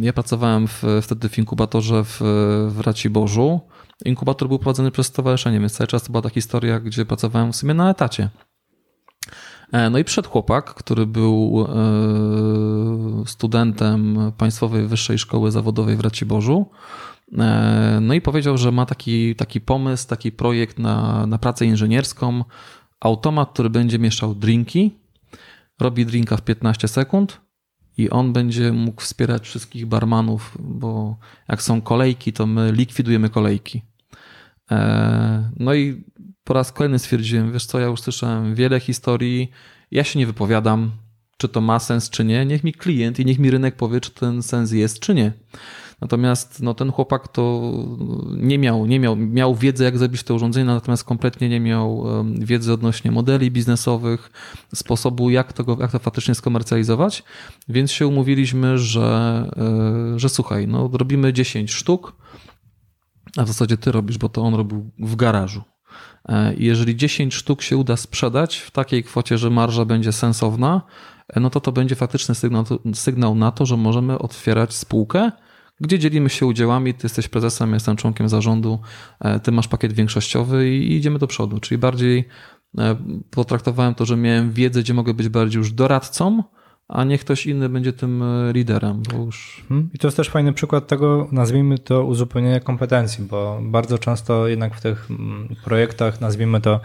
Ja pracowałem w, wtedy w inkubatorze w, w Raciborzu. Inkubator był prowadzony przez stowarzyszenie, więc cały czas to była ta historia, gdzie pracowałem w sumie na etacie. E, No i przed chłopak, który był e, studentem Państwowej Wyższej Szkoły Zawodowej w Raciborzu. E, No i powiedział, że ma taki, taki pomysł, taki projekt na, na pracę inżynierską. Automat, który będzie mieszał drinki, robi drinka w 15 sekund i on będzie mógł wspierać wszystkich barmanów, bo jak są kolejki, to my likwidujemy kolejki. E, No i po raz kolejny stwierdziłem, wiesz co, ja już słyszałem wiele historii, ja się nie wypowiadam, czy to ma sens, czy nie. Niech mi klient i niech mi rynek powie, czy ten sens jest, czy nie. Natomiast no, ten chłopak to nie miał, nie miał, miał wiedzę, jak zrobić to urządzenie, natomiast kompletnie nie miał wiedzy odnośnie modeli biznesowych, sposobu, jak to, jak to faktycznie skomercjalizować. Więc się umówiliśmy, że, e, że słuchaj, no, robimy 10 sztuk, a w zasadzie ty robisz, bo to on robił w garażu. E, I jeżeli 10 sztuk się uda sprzedać w takiej kwocie, że marża będzie sensowna, e, no to to będzie faktyczny sygnał, sygnał na to, że możemy otwierać spółkę, gdzie dzielimy się udziałami. Ty jesteś prezesem, jestem członkiem zarządu, e, ty masz pakiet większościowy i idziemy do przodu. Czyli bardziej e, potraktowałem to, że miałem wiedzę, gdzie mogę być bardziej już doradcą, a nie ktoś inny będzie tym e, liderem, już Mhm. I to jest też fajny przykład tego, nazwijmy to uzupełnienia kompetencji, bo bardzo często jednak w tych mm, projektach, nazwijmy to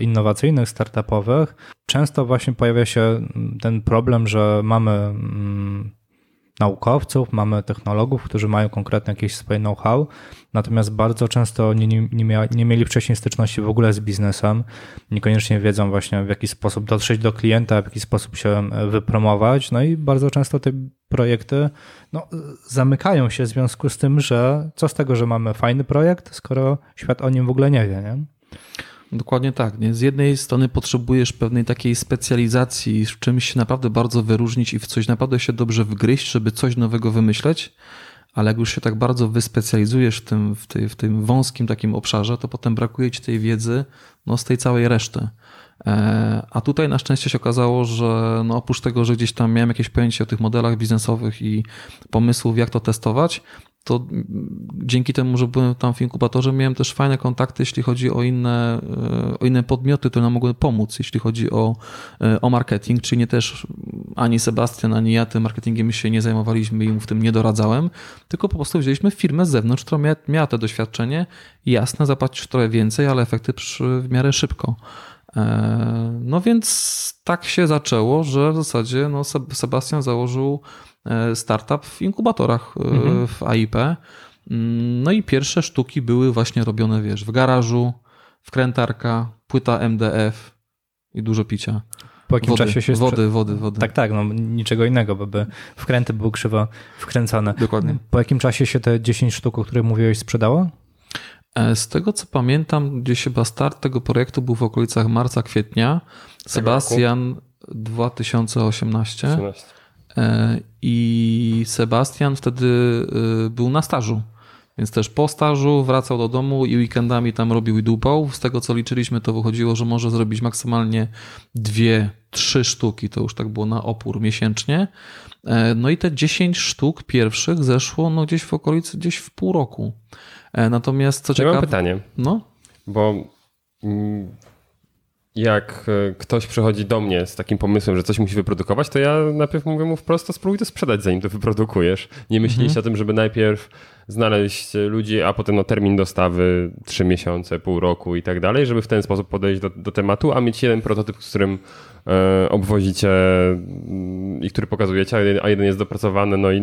innowacyjnych, startupowych, często właśnie pojawia się mm, ten problem, że mamy mm, naukowców, mamy technologów, którzy mają konkretne jakieś swoje know-how, natomiast bardzo często nie, nie, mia, nie mieli wcześniej styczności w ogóle z biznesem, niekoniecznie wiedzą właśnie w jaki sposób dotrzeć do klienta, w jaki sposób się e, wypromować, no i bardzo często te projekty no, zamykają się w związku z tym, że co z tego, że mamy fajny projekt, skoro świat o nim w ogóle nie wie, nie? Dokładnie tak. Nie? Z jednej strony potrzebujesz pewnej takiej specjalizacji, w czymś się naprawdę bardzo wyróżnić i w coś naprawdę się dobrze wgryźć, żeby coś nowego wymyśleć, ale jak już się tak bardzo wyspecjalizujesz w tym, w, tej, w tym wąskim takim obszarze, to potem brakuje ci tej wiedzy no, z tej całej reszty. E, A tutaj na szczęście się okazało, że no oprócz tego, że gdzieś tam miałem jakieś pojęcie o tych modelach biznesowych i pomysłów, jak to testować, to dzięki temu, że byłem tam w inkubatorze, miałem też fajne kontakty, jeśli chodzi o inne, e, o inne podmioty, które nam mogły pomóc, jeśli chodzi o, e, o marketing, czyli nie też ani Sebastian, ani ja tym marketingiem się nie zajmowaliśmy i mu w tym nie doradzałem, tylko po prostu wzięliśmy firmę z zewnątrz, która miała, miała to doświadczenie. Jasne, zapłacić trochę więcej, ale efekty przy, w miarę szybko. E, No więc tak się zaczęło, że w zasadzie no, Seb- Sebastian założył startup w inkubatorach e, w AIP. No i pierwsze sztuki były właśnie robione, wiesz, w garażu, wkrętarka, płyta MDF i dużo picia. Po jakim Wody, czasie się sprze- wody, wody, wody. Tak, tak, no niczego innego, bo by wkręty były krzywo wkręcane. Dokładnie. Po jakim czasie się te 10 sztuk, o których mówiłeś, sprzedało? E, Z tego co pamiętam, gdzieś chyba start tego projektu był w okolicach marca, kwietnia. Sebastian 2018. 13. E, I Sebastian wtedy e, był na stażu. Więc też po stażu wracał do domu i weekendami tam robił i dupał. Z tego co liczyliśmy, to wychodziło, że może zrobić maksymalnie dwie, trzy sztuki. To już tak było na opór miesięcznie. E, No i te 10 sztuk pierwszych zeszło no gdzieś w okolicy, gdzieś w pół roku. Natomiast co Ja mam ciekawe. pytanie, No, bo mm, jak e, ktoś przychodzi do mnie z takim pomysłem, że coś musi wyprodukować, to ja najpierw mówię mu wprost, to spróbuj to sprzedać, zanim to wyprodukujesz. Nie myśleliście o tym, żeby najpierw znaleźć ludzi, a potem no, termin dostawy trzy miesiące, pół roku i tak dalej, żeby w ten sposób podejść do, do tematu, a mieć jeden prototyp, z którym e, obwozicie mm, i który pokazujecie, a jeden, a jeden jest dopracowany, no i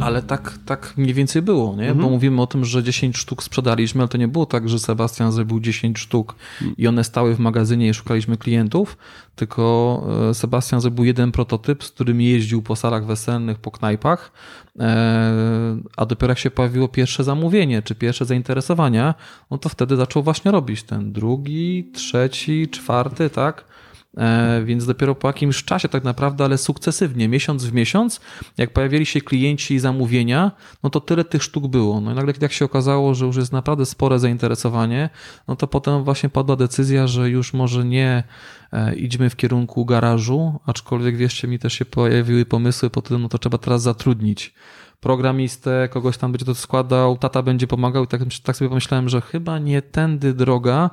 Ale tak, tak mniej więcej było, nie? Bo mówimy o tym, że 10 sztuk sprzedaliśmy, ale to nie było tak, że Sebastian zrobił 10 sztuk i one stały w magazynie i szukaliśmy klientów, tylko e, Sebastian zrobił jeden prototyp, z którym jeździł po salach weselnych, po knajpach, e, a dopiero jak się pojawiło pierwsze zamówienie, czy pierwsze zainteresowania, no to wtedy zaczął właśnie robić ten drugi, trzeci, czwarty, tak? E, Więc dopiero po jakimś czasie, tak naprawdę, ale sukcesywnie, miesiąc w miesiąc, jak pojawili się klienci i zamówienia, no to tyle tych sztuk było. No i nagle, jak się okazało, że już jest naprawdę spore zainteresowanie, no to potem właśnie padła decyzja, że już może nie e, idźmy w kierunku garażu, aczkolwiek wierzcie mi, też się pojawiły pomysły po tym, no to trzeba teraz zatrudnić programistę, kogoś tam będzie to składał, tata będzie pomagał i tak, tak sobie pomyślałem, że chyba nie tędy droga,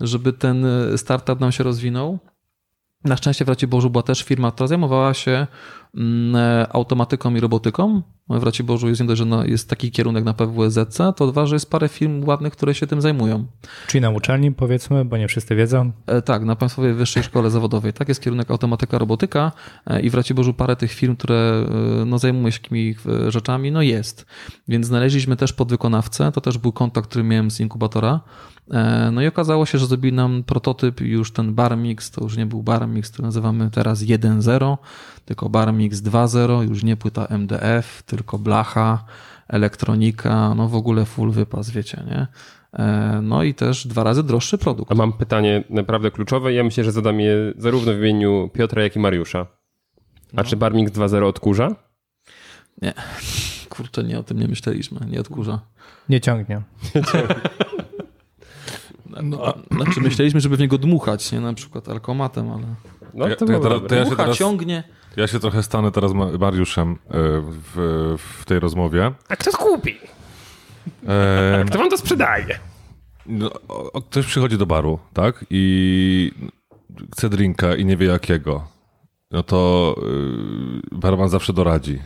żeby ten e, startup nam się rozwinął. Na szczęście w Raciborzu była też firma, która zajmowała się mm, e, automatyką i robotyką. W Raciborzu jest nie dość, że no, jest taki kierunek na PWSZC, to dwa, że jest parę firm ładnych, które się tym zajmują. Czyli na uczelni powiedzmy, bo nie wszyscy wiedzą. E, Tak, na Państwowej Wyższej Szkole Zawodowej. Tak jest kierunek automatyka, robotyka e, i w Raciborzu parę tych firm, które no, zajmują się takimi rzeczami, no jest. Więc znaleźliśmy też podwykonawcę, to też był kontakt, który miałem z inkubatora. E, No i okazało się, że zrobili nam prototyp i już ten Barmix, to już nie był Barmix, który nazywamy teraz 1.0, tylko Barmix 2.0, już nie płyta MDF, tylko blacha, elektronika, no w ogóle full wypas, wiecie, nie? E, No i też dwa razy droższy produkt. A mam pytanie naprawdę kluczowe. Ja myślę, że zadam je zarówno w imieniu Piotra, jak i Mariusza. A czy Barmix 2.0 odkurza? Nie, kurczę, nie o tym nie myśleliśmy, nie odkurza. Nie ciągnie. No, znaczy myśleliśmy, żeby w niego dmuchać, nie na przykład alkomatem, ale No Ja- to ja teraz- to ja dmucha, teraz- ciągnie. Ja się trochę stanę teraz Ma- Mariuszem e, w, w tej rozmowie. A kto skupi? E, Kto wam to sprzedaje? no, o- o- ktoś przychodzi do baru, tak? I chce drinka i nie wie jakiego. No to yy, barman zawsze doradzi,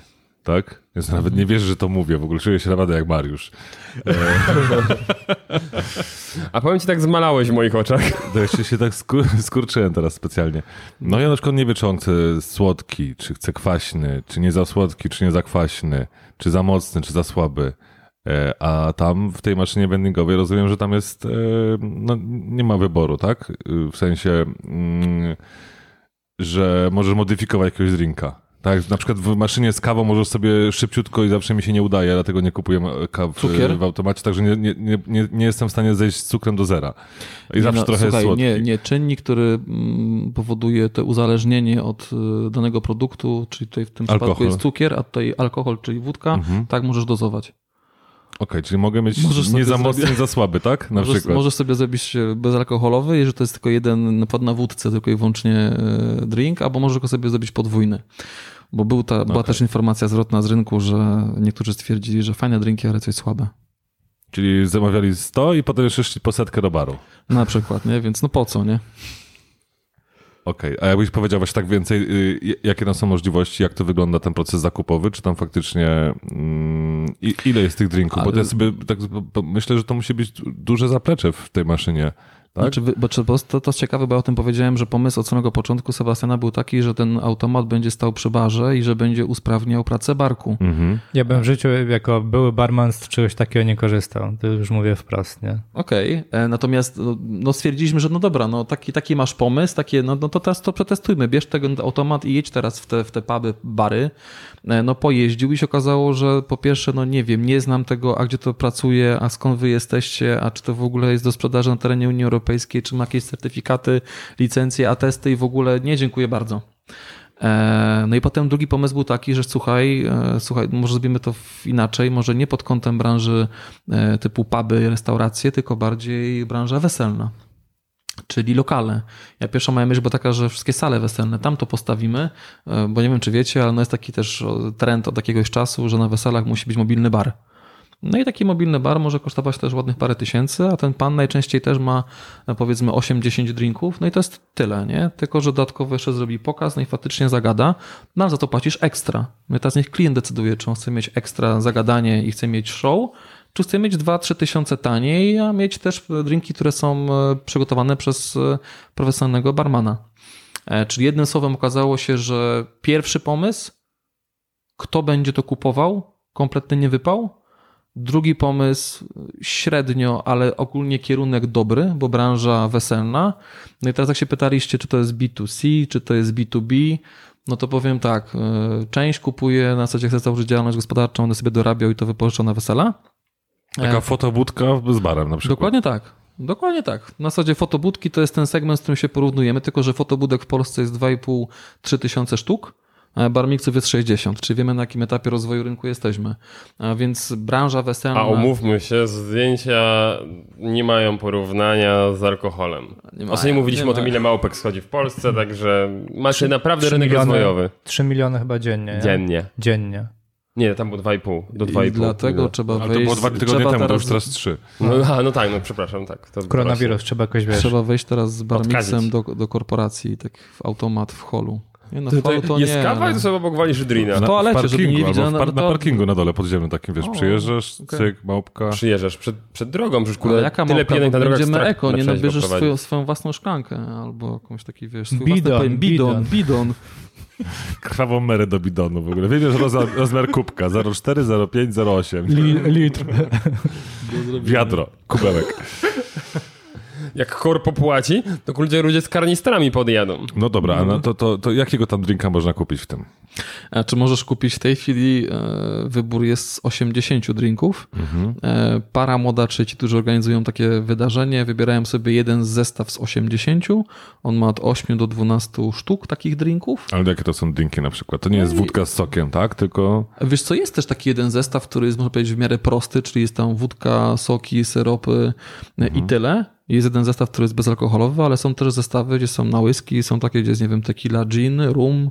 tak? Więc nawet nie wierzę, że to mówię. W ogóle czuję się naprawdę jak Mariusz. E, A powiem ci, tak zmalałeś w moich oczach. To jeszcze się tak skur skurczyłem teraz specjalnie. No ja na przykład nie wiem, czy on chce słodki, czy chce kwaśny, czy nie za słodki, czy nie za kwaśny, czy za mocny, czy za słaby. E, A tam w tej maszynie vendingowej rozumiem, że tam jest, e, no nie ma wyboru, tak? W sensie, mm, że możesz modyfikować jakiegoś drinka. Tak, na przykład w maszynie z kawą możesz sobie szybciutko i zawsze mi się nie udaje, dlatego nie kupuję kaw Cukier? w automacie, także nie, nie, nie, nie, jestem w stanie zejść z cukrem do zera. I Nie, zawsze no, trochę słuchaj, jest słodki. Nie, nie, czynnik, który mm, powoduje to uzależnienie od y, danego produktu, czyli tutaj w tym przypadku Alkohol. jest cukier, a tutaj alkohol, czyli wódka, Mhm. tak możesz dozować. Okej, czyli mogę mieć Możesz nie za mocny, zrobić- nie za słaby, tak? Na możesz, przykład. możesz sobie zrobić bezalkoholowy, jeżeli to jest tylko jeden napad na wódce, tylko i wyłącznie e, drink, albo możesz go sobie zrobić podwójny. Bo był ta, była Okej. też informacja zwrotna z rynku, że niektórzy stwierdzili, że fajne drinki, ale coś słabe. Czyli zamawiali 100 i potem jeszcze szli po setkę do baru. Na przykład, nie? Więc no po co, nie? Okej, a jakbyś powiedział właśnie tak więcej, y, jakie tam są możliwości, jak to wygląda ten proces zakupowy, czy tam faktycznie mm, ile jest tych drinków? Bo to ja sobie tak myślę, że to musi być du- duże zaplecze w tej maszynie, tak? Znaczy, bo, czy- bo to, to jest ciekawe, bo ja o tym powiedziałem, że pomysł od samego początku Sebastiana był taki, że ten automat będzie stał przy barze i że będzie usprawniał pracę barku. Mhm. Ja bym w życiu jako były barman z czegoś takiego nie korzystał. To już mówię wprost, nie? Okej, e, natomiast no, no stwierdziliśmy, że no dobra, no taki, taki masz pomysł, takie, no, no to teraz to przetestujmy, bierz ten automat i jedź teraz w te, w te puby, bary. E, No pojeździł i się okazało, że po pierwsze, no nie wiem, nie znam tego, a gdzie to pracuje, a skąd wy jesteście, a czy to w ogóle jest do sprzedaży na terenie Unii Europejskiej, czy ma jakieś certyfikaty, licencje, atesty i w ogóle nie, dziękuję bardzo. E, No i potem drugi pomysł był taki, że słuchaj, e, słuchaj, może zrobimy to inaczej, może nie pod kątem branży typu puby, restauracje, tylko bardziej branża weselna. Czyli lokale. Ja pierwsza moja myśl była taka, że wszystkie sale weselne tam to postawimy, e, bo nie wiem czy wiecie, ale no jest taki też trend od jakiegoś czasu, że na weselach musi być mobilny bar. No i taki mobilny bar może kosztować też ładnych parę tysięcy, a ten pan najczęściej też ma e, powiedzmy 8-10 drinków, no i to jest tyle, nie? Tylko, że dodatkowo jeszcze zrobi pokaz, no i faktycznie zagada, no ale za to płacisz ekstra. No i teraz niech klient decyduje, czy on chce mieć ekstra zagadanie i chce mieć show, czy chce mieć 2-3 tysiące taniej, a mieć też drinki, które są e, przygotowane przez e, profesjonalnego barmana. E, Czyli jednym słowem okazało się, że pierwszy pomysł, kto będzie to kupował, kompletnie nie wypał. Drugi pomysł średnio, ale ogólnie kierunek dobry, bo branża weselna. No i teraz jak się pytaliście, czy to jest B2C, czy to jest B2B, no to powiem tak, część kupuje na zasadzie chce założyć działalność gospodarczą, one sobie dorabiał i to wypożyczą na wesela. Taka E, fotobudka z barem na przykład. Dokładnie tak. Dokładnie tak. Na zasadzie fotobudki to jest ten segment, z którym się porównujemy, tylko że fotobudek w Polsce jest 2,5-3 tysiące sztuk, a barmiksów jest 60, czyli wiemy na jakim etapie rozwoju rynku jesteśmy. A więc branża weselna... A umówmy się, zdjęcia nie mają porównania z alkoholem. Nie mają, Ostatnio mówiliśmy nie o tym, ile małpek schodzi w Polsce, także macie naprawdę Trzy rynek miliony- rozwojowy. 3 miliony chyba dziennie. nie? Dziennie. Dziennie. Nie, tam było 2,5 do I 2,5. dlatego No. trzeba Ale to wejść... było dwa tygodnie trzeba temu, to teraz, już teraz trzy. No, a, no tak, no przepraszam, tak. To Koronawirus trzeba jakoś wiesz. Trzeba wejść teraz z barmiksem Odkazić. do, do korporacji, tak w automat w holu. Nie, no, To, w to to jest nie. kawa i no. to sobie obok walisz drina. W toalecie, nie parkingu, widziano, albo w par- no na to- parkingu na dole podziemnym takim, wiesz, O, przyjeżdżasz, okej. cyk, małpka. Przyjeżdżasz przed, przed drogą, przecież kurde, Ale jaka tyle bo na drogach będziemy eko, nie na no, swoją, swoją własną szklankę albo jakąś taki, wiesz, swój Bidon, własny bidon, bidon. Krwawą merę do bidonu w ogóle. Wiedziesz rozmiar, rozmiar kubka 0,4, 0,5, 0,8. Li, litr. Wiadro, kubełek. Jak korpo płaci, to kurde ludzie z karnistrami podjadą. No dobra, a no to, to, to jakiego tam drinka można kupić w tym? A czy możesz kupić w tej chwili, e, wybór jest z 80 drinków. E, para młoda, czy ci, którzy organizują takie wydarzenie, wybierają sobie jeden zestaw z 80. On ma od 8 do 12 sztuk takich drinków. Ale jakie to są drinki na przykład? To nie jest wódka z sokiem, tak? Tylko Wiesz co, jest też taki jeden zestaw, który jest, można powiedzieć, w miarę prosty, czyli jest tam wódka, soki, syropy e, i tyle. Jest jeden zestaw, który jest bezalkoholowy, ale są też zestawy, gdzie są na whisky, są takie, gdzie jest, nie wiem, tequila, gin, rum,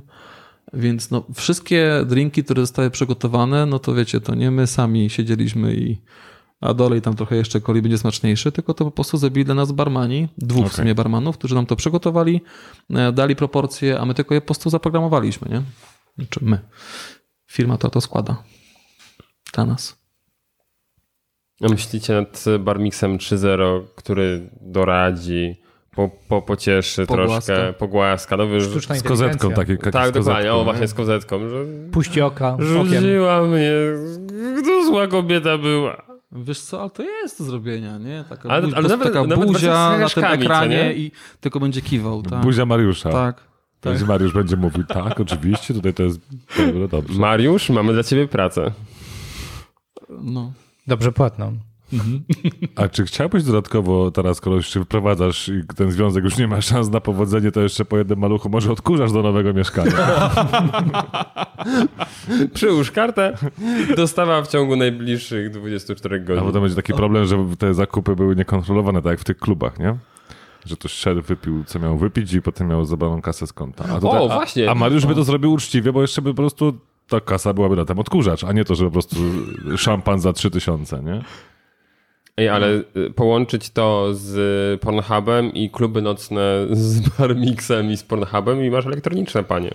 więc no, wszystkie drinki, które zostały przygotowane, no to wiecie, to nie my sami siedzieliśmy i a dolej tam trochę jeszcze coli będzie smaczniejszy, tylko to po prostu zrobili dla nas barmani, dwóch w Okej. sumie barmanów, którzy nam to przygotowali, e, dali proporcje, a my tylko je po prostu zaprogramowaliśmy, nie? Znaczy my. Firma to to składa. Dla nas. A myślicie nad Barmixem 3.0, który doradzi, po, po, pocieszy Pogłaska. troszkę, pogłaska. No, Sztuczna Z kozetką, takie, tak, dokładnie, o nie? właśnie z kozetką, że Puści oka, okiem. rzuciła mnie, to zła kobieta była. Wiesz co, ale to jest do zrobienia, nie? Taka, Ale- bu- ale nawet- taka nawet buzia na tym ekranie nie? i tylko będzie kiwał, tak? Buzia Mariusza. Tak. Będzie Mariusz będzie mówił, tak, oczywiście, tutaj to jest dobre, dobrze. Mariusz, mamy dla ciebie pracę. No. Dobrze płatną. A czy chciałbyś dodatkowo teraz, skoro już się wyprowadzasz i ten związek już nie ma szans na powodzenie, to jeszcze po jednym maluchu może odkurzasz do nowego mieszkania? Przyłóż kartę, dostawa w ciągu najbliższych 24 A godzin. potem będzie taki problem, że te zakupy były niekontrolowane, tak jak w tych klubach, nie? Że to szeryf wypił, co miał wypić i potem miał zabraną kasę z konta. A O, a, właśnie. A Mariusz by to zrobił uczciwie, bo jeszcze by po prostu ta kasa byłaby na ten odkurzacz, a nie to, że po prostu szampan za 3000, nie? Ej, ale y, połączyć to z Pornhubem i kluby nocne z Barmixem i z Pornhubem i masz elektroniczne panie.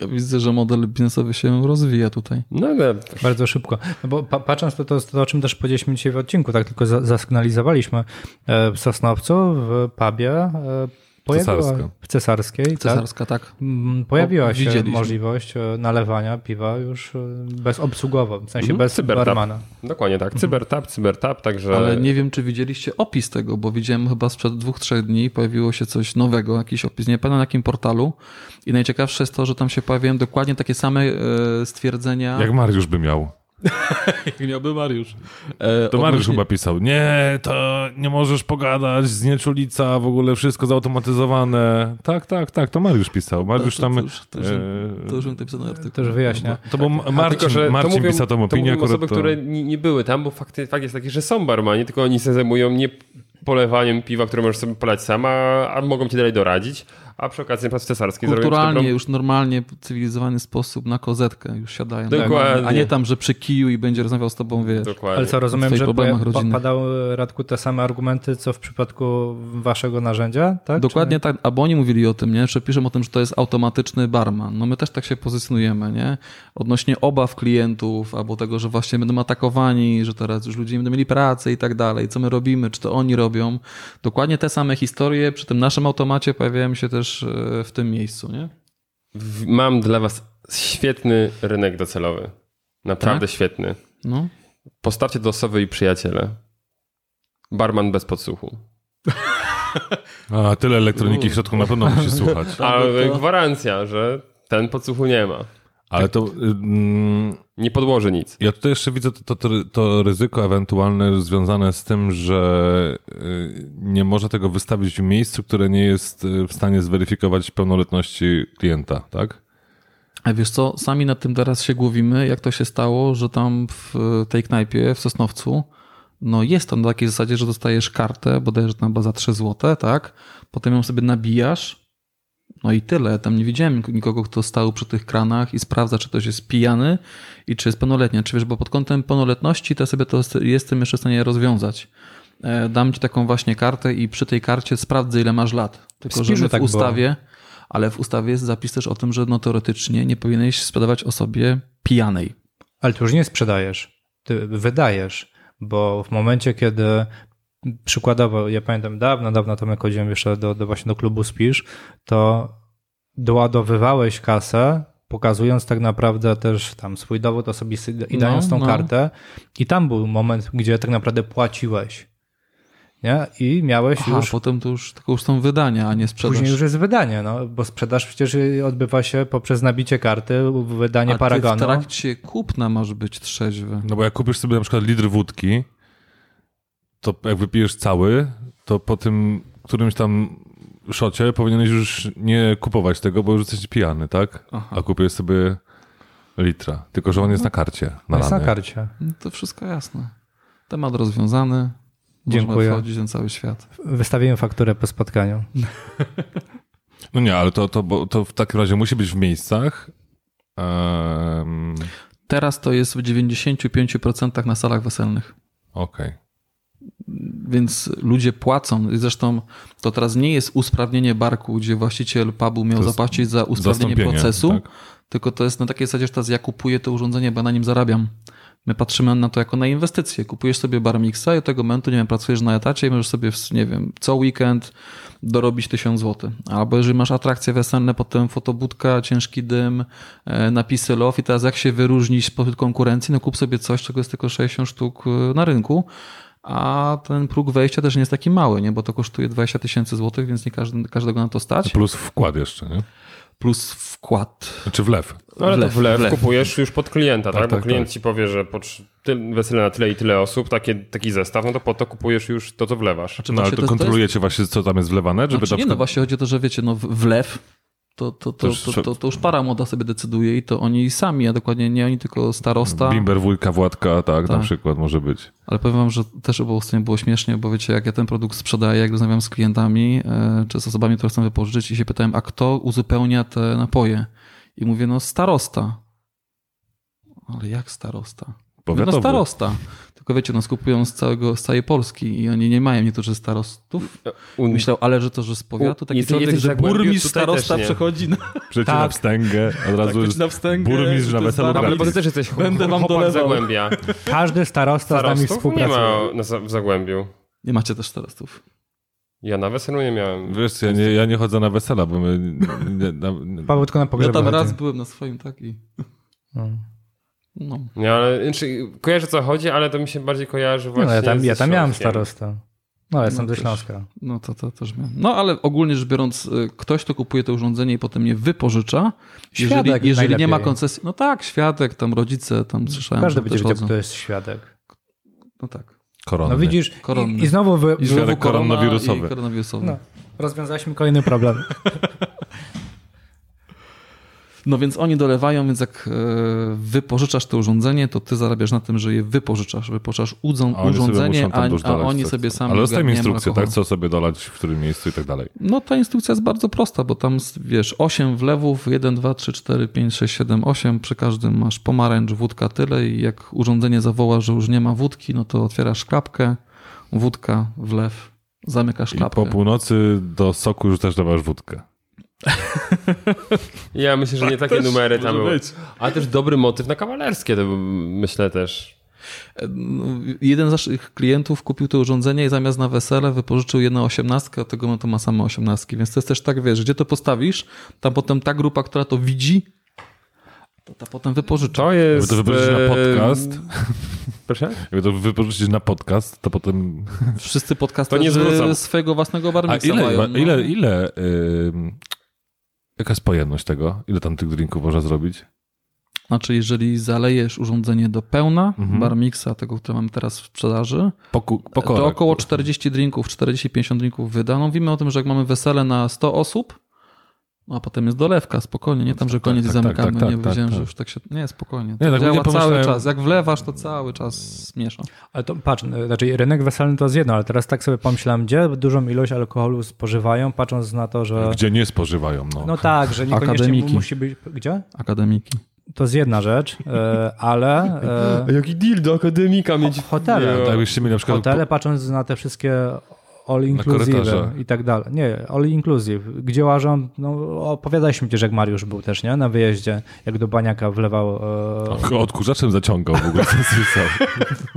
Ja widzę, że model biznesowy się rozwija tutaj. No ale Bardzo szybko. No bo pa, patrząc to, to, to, o czym też powiedzieliśmy dzisiaj w odcinku, tak tylko za, zasygnalizowaliśmy. E, W Sosnowcu, w pubie, e, pojawiła, Cesarska. w Cesarskiej, tak? Cesarska, tak. Mm, Pojawiła O, się możliwość e, nalewania piwa już e, bezobsługowo, w sensie Mhm. bez Cybertap. barmana. dokładnie tak. Cybertap, cybertap, także... Ale nie wiem, czy widzieliście opis tego, bo widziałem chyba sprzed dwóch, trzech dni pojawiło się coś nowego, jakiś opis, nie pamiętam na jakim portalu. I najciekawsze jest to, że tam się pojawiają dokładnie takie same e, stwierdzenia. Jak Mariusz by miał. Jak miałby Mariusz. E, To Mariusz odnośnie- chyba pisał, nie, to nie możesz pogadać, znieczulica, w ogóle wszystko zautomatyzowane. Tak, tak, tak, to Mariusz pisał. Mariusz to, tam... to, już, to, już, e, to już napisał na artykuł. To już wyjaśnia. To był Marcin, tylko, że Marcin to mówią, pisał tą to opinię. mówią akurat osoby, to... które nie, nie były tam, bo fakty, fakt jest taki, że są barmani, tylko oni się zajmują nie polewaniem piwa, które możesz sobie polać sam, a, a mogą ci dalej doradzić, a przy okazji zrobią ci Kulturalnie, dobrą- już normalnie, w cywilizowany sposób na kozetkę już siadają. Dokładnie. A nie tam, że przy kiju i będzie rozmawiał z tobą, wiesz. Dokładnie. Ale co, rozumiem, że rodzinnych. padały, Radku, te same argumenty, co w przypadku waszego narzędzia, tak? Dokładnie tak, albo oni mówili o tym, nie? że piszą o tym, że to jest automatyczny barman. No my też tak się pozycjonujemy, nie? Odnośnie obaw klientów, albo tego, że właśnie będą atakowani, że teraz już ludzie nie będą mieli pracy i tak dalej, co my robimy, czy to oni robią. Dokładnie te same historie przy tym naszym automacie pojawiają się też e, w tym miejscu, nie? Mam dla was świetny rynek docelowy. Naprawdę Tak? świetny. No. Postawcie to osoby i przyjaciele. Barman bez podsłuchu. A, tyle elektroniki w środku na pewno musi słuchać. Ale gwarancja, że ten podsłuchu nie ma. Ale to... mm, Nie podłoży nic. Ja tutaj jeszcze widzę to, to, to ryzyko ewentualne związane z tym, że y, nie można tego wystawić w miejscu, które nie jest y, w stanie zweryfikować pełnoletności klienta, tak? A wiesz co, sami nad tym teraz się głowimy, jak to się stało, że tam w tej knajpie w Sosnowcu, no jest tam na takiej zasadzie, że dostajesz kartę, bodajże tam chyba za 3 złote, tak? Potem ją sobie nabijasz, no i tyle. Tam nie widziałem nikogo, kto stał przy tych kranach i sprawdza, czy ktoś jest pijany i czy jest pełnoletni. Czy wiesz, bo pod kątem pełnoletności to sobie to jestem jeszcze w stanie rozwiązać. E, Dam ci taką właśnie kartę i przy tej karcie sprawdzę, ile masz lat. Tylko, że w tak było. ustawie, ale w ustawie jest zapis też o tym, że no teoretycznie nie powinieneś sprzedawać osobie pijanej. Ale ty już nie sprzedajesz, ty wydajesz, bo w momencie, kiedy przykładowo, ja pamiętam dawno, dawno temu jak chodziłem jeszcze do, do właśnie do klubu Spisz, to doładowywałeś kasę, pokazując tak naprawdę też tam swój dowód osobisty i dając No, tą no. kartę i tam był moment, gdzie tak naprawdę płaciłeś. Nie? I miałeś Aha, już potem to już, tylko już są wydania, a nie sprzedaż. Później już jest wydanie, no, bo sprzedaż przecież odbywa się poprzez nabicie karty, wydanie a ty w paragonu. trakcie kupna masz być trzeźwy. No bo jak kupisz sobie na przykład litr wódki, to jak wypijesz cały, to po tym którymś tam szocie powinieneś już nie kupować tego, bo już jesteś pijany, tak? Aha. A kupisz sobie litra. Tylko, że on jest na karcie. Na jest na karcie. No to wszystko jasne. Temat rozwiązany. Dziękuję. Można wchodzić na cały świat. Wystawiłem fakturę po spotkaniu. No nie, ale to, to, bo to w takim razie musi być w miejscach. Um, Teraz to jest w 95% na salach weselnych. Okej. Więc ludzie płacą. I Zresztą to teraz nie jest usprawnienie barku, gdzie właściciel pubu miał zapłacić za usprawnienie procesu, tak? tylko to jest na takiej zasadzie, że teraz ja kupuję to urządzenie, bo ja na nim zarabiam. My patrzymy na to jako na inwestycje. Kupujesz sobie bar mixa i od tego momentu, nie wiem, pracujesz na etacie i możesz sobie, nie wiem, co weekend dorobić 1000 zł. Albo jeżeli masz atrakcje wesenne, potem fotobudka, ciężki dym, e, napisy love i teraz jak się wyróżnić spośród konkurencji, no kup sobie coś, czego jest tylko 60 sztuk e, na rynku, a ten próg wejścia też nie jest taki mały, nie? bo to kosztuje 20 tysięcy złotych, więc nie każdy, każdego na to stać. Plus wkład jeszcze, nie? Plus wkład. Znaczy wlew. No ale Wlew, to wlew, wlew. kupujesz już pod klienta, tak? Tak, Bo tak, klient tak. ci powie, że po wesele na tyle i tyle osób, takie, taki zestaw, no to po to kupujesz już to, co wlewasz. Znaczy No ale to jest- kontrolujecie właśnie, co tam jest wlewane, żeby Znaczy, na nie, no właśnie chodzi o to, że wiecie, no w- wlew to, to, to, już to, to, już para młoda sobie decyduje i to oni sami, a dokładnie nie oni, tylko starosta. Bimber, wujka, Władka, tak, na Tak. przykład może być. Ale powiem wam, że też było z tym było śmiesznie, bo wiecie, jak ja ten produkt sprzedaję, jak rozmawiam z klientami, e, czy z osobami, które chcą wypożyczyć i się pytałem, a kto uzupełnia te napoje? I mówię, no starosta. Ale jak starosta? Mówię, No Powiatowy. starosta. Tylko wiecie, no skupują z, całego, z całej Polski i oni nie mają niektórzy starostów. Un- Myślał, ale że to, że z powiatu, taki jesteś- człowiek, jesteś że burmistrz starosta nie. przechodzi na, Przejdzie Tak. na wstęgę, od razu tak, na wstęgę. burmistrz na to weselu bardzo- Ale bo ty gratis. też jesteś Będę wam dolewał. Zagłębia. Każdy starosta z nami Starostów nie współpracuje. ma na, w Zagłębiu. Nie macie też starostów. Ja na weselu nie miałem. Wiesz, co, ja nie, ja nie chodzę na wesela, bo my... Nie, na, Paweł tylko na Ja pogrzeby tam raz byłem na swoim, tak i... No. No. Nie, ale znaczy, kojarzę co chodzi, ale to mi się bardziej kojarzy No, właśnie ja tam, ja tam miałem starostę. No, jestem No ze też. Śląska. No to, to też miałem. No ale ogólnie rzecz biorąc, y, ktoś, kto kupuje to urządzenie i potem je wypożycza, jeżeli, Świadek jeżeli nie ma koncesji, no tak, świadek, tam rodzice, tam słyszałem, Każdy że będzie wiedział, kto jest świadek. No tak. Koronny. No widzisz, Koronny. i, i znowu wy, I znowu korona koronawirusowy. I koronawirusowy. no, No. rozwiązaliśmy kolejny problem. No więc oni dolewają, więc jak e, wypożyczasz to urządzenie, to ty zarabiasz na tym, że je wypożyczasz. Wypożyczasz udzą- A urządzenie, a, a oni sobie sami Ale dostajemy instrukcję, tak? Co sobie dolać, w którym miejscu i tak dalej. No ta instrukcja jest bardzo prosta, bo tam wiesz, 8 wlewów, 1, 2, 3, 4, 5, 6, 7, 8. Przy każdym masz pomarańcz, wódka, tyle i jak urządzenie zawoła, że już nie ma wódki, no to otwierasz klapkę, wódka, wlew, zamykasz I klapkę. po północy do soku już też dawasz wódkę. Ja myślę, że nie takie numery tam były. być. Ale też dobry motyw na kawalerskie, to myślę też. No, Jeden z naszych klientów kupił to urządzenie i zamiast na wesele wypożyczył jedną osiemnastkę, od tego momentu ma same osiemnastki. Więc to jest też tak, wiesz, gdzie to postawisz, tam potem ta grupa, która to widzi, to ta potem wypożycza. To Jakby jest... to wypożyczyć na e, podcast, Proszę? jakby to wypożyczyć na podcast, to potem... Wszyscy To nie podcasterzy swojego własnego A barmixa ile, mają. no. ile, ile ym, jaka jest pojemność tego? Ile tam tych drinków można zrobić? Znaczy, jeżeli zalejesz urządzenie do pełna, Mhm. barmixa, tego, które mamy teraz w sprzedaży, Po, ku- po to około 40 drinków, 40-50 drinków wyda. No mówimy o tym, że jak mamy wesele na 100 osób, no a potem jest dolewka, spokojnie, nie tam, że koniec tak, i tak, zamykamy. tak, tak, nie tak, tak. że już tak się... Nie, spokojnie. Nie, tak działa nie cały pomyślałem- czas. Jak wlewasz, to cały czas miesza. Ale to patrz, znaczy rynek weselny to jest jedno, ale teraz tak sobie pomyślałem, gdzie dużą ilość alkoholu spożywają, patrząc na to, że... Gdzie nie spożywają, no. No tak, że niekoniecznie Akademiki. musi być... Gdzie? Akademiki. To jest jedna rzecz, e, ale e, Jaki deal do akademika mieć? hotele. Tak byście mieli na przykład... hotele patrząc na te wszystkie all inclusive i tak dalej. Nie, all inclusive. Gdzie łażą, no opowiadaliśmy przecież jak Mariusz był też, nie? Na wyjeździe, jak do baniaka wlewał... E, Odkurzaczem zaciągał w ogóle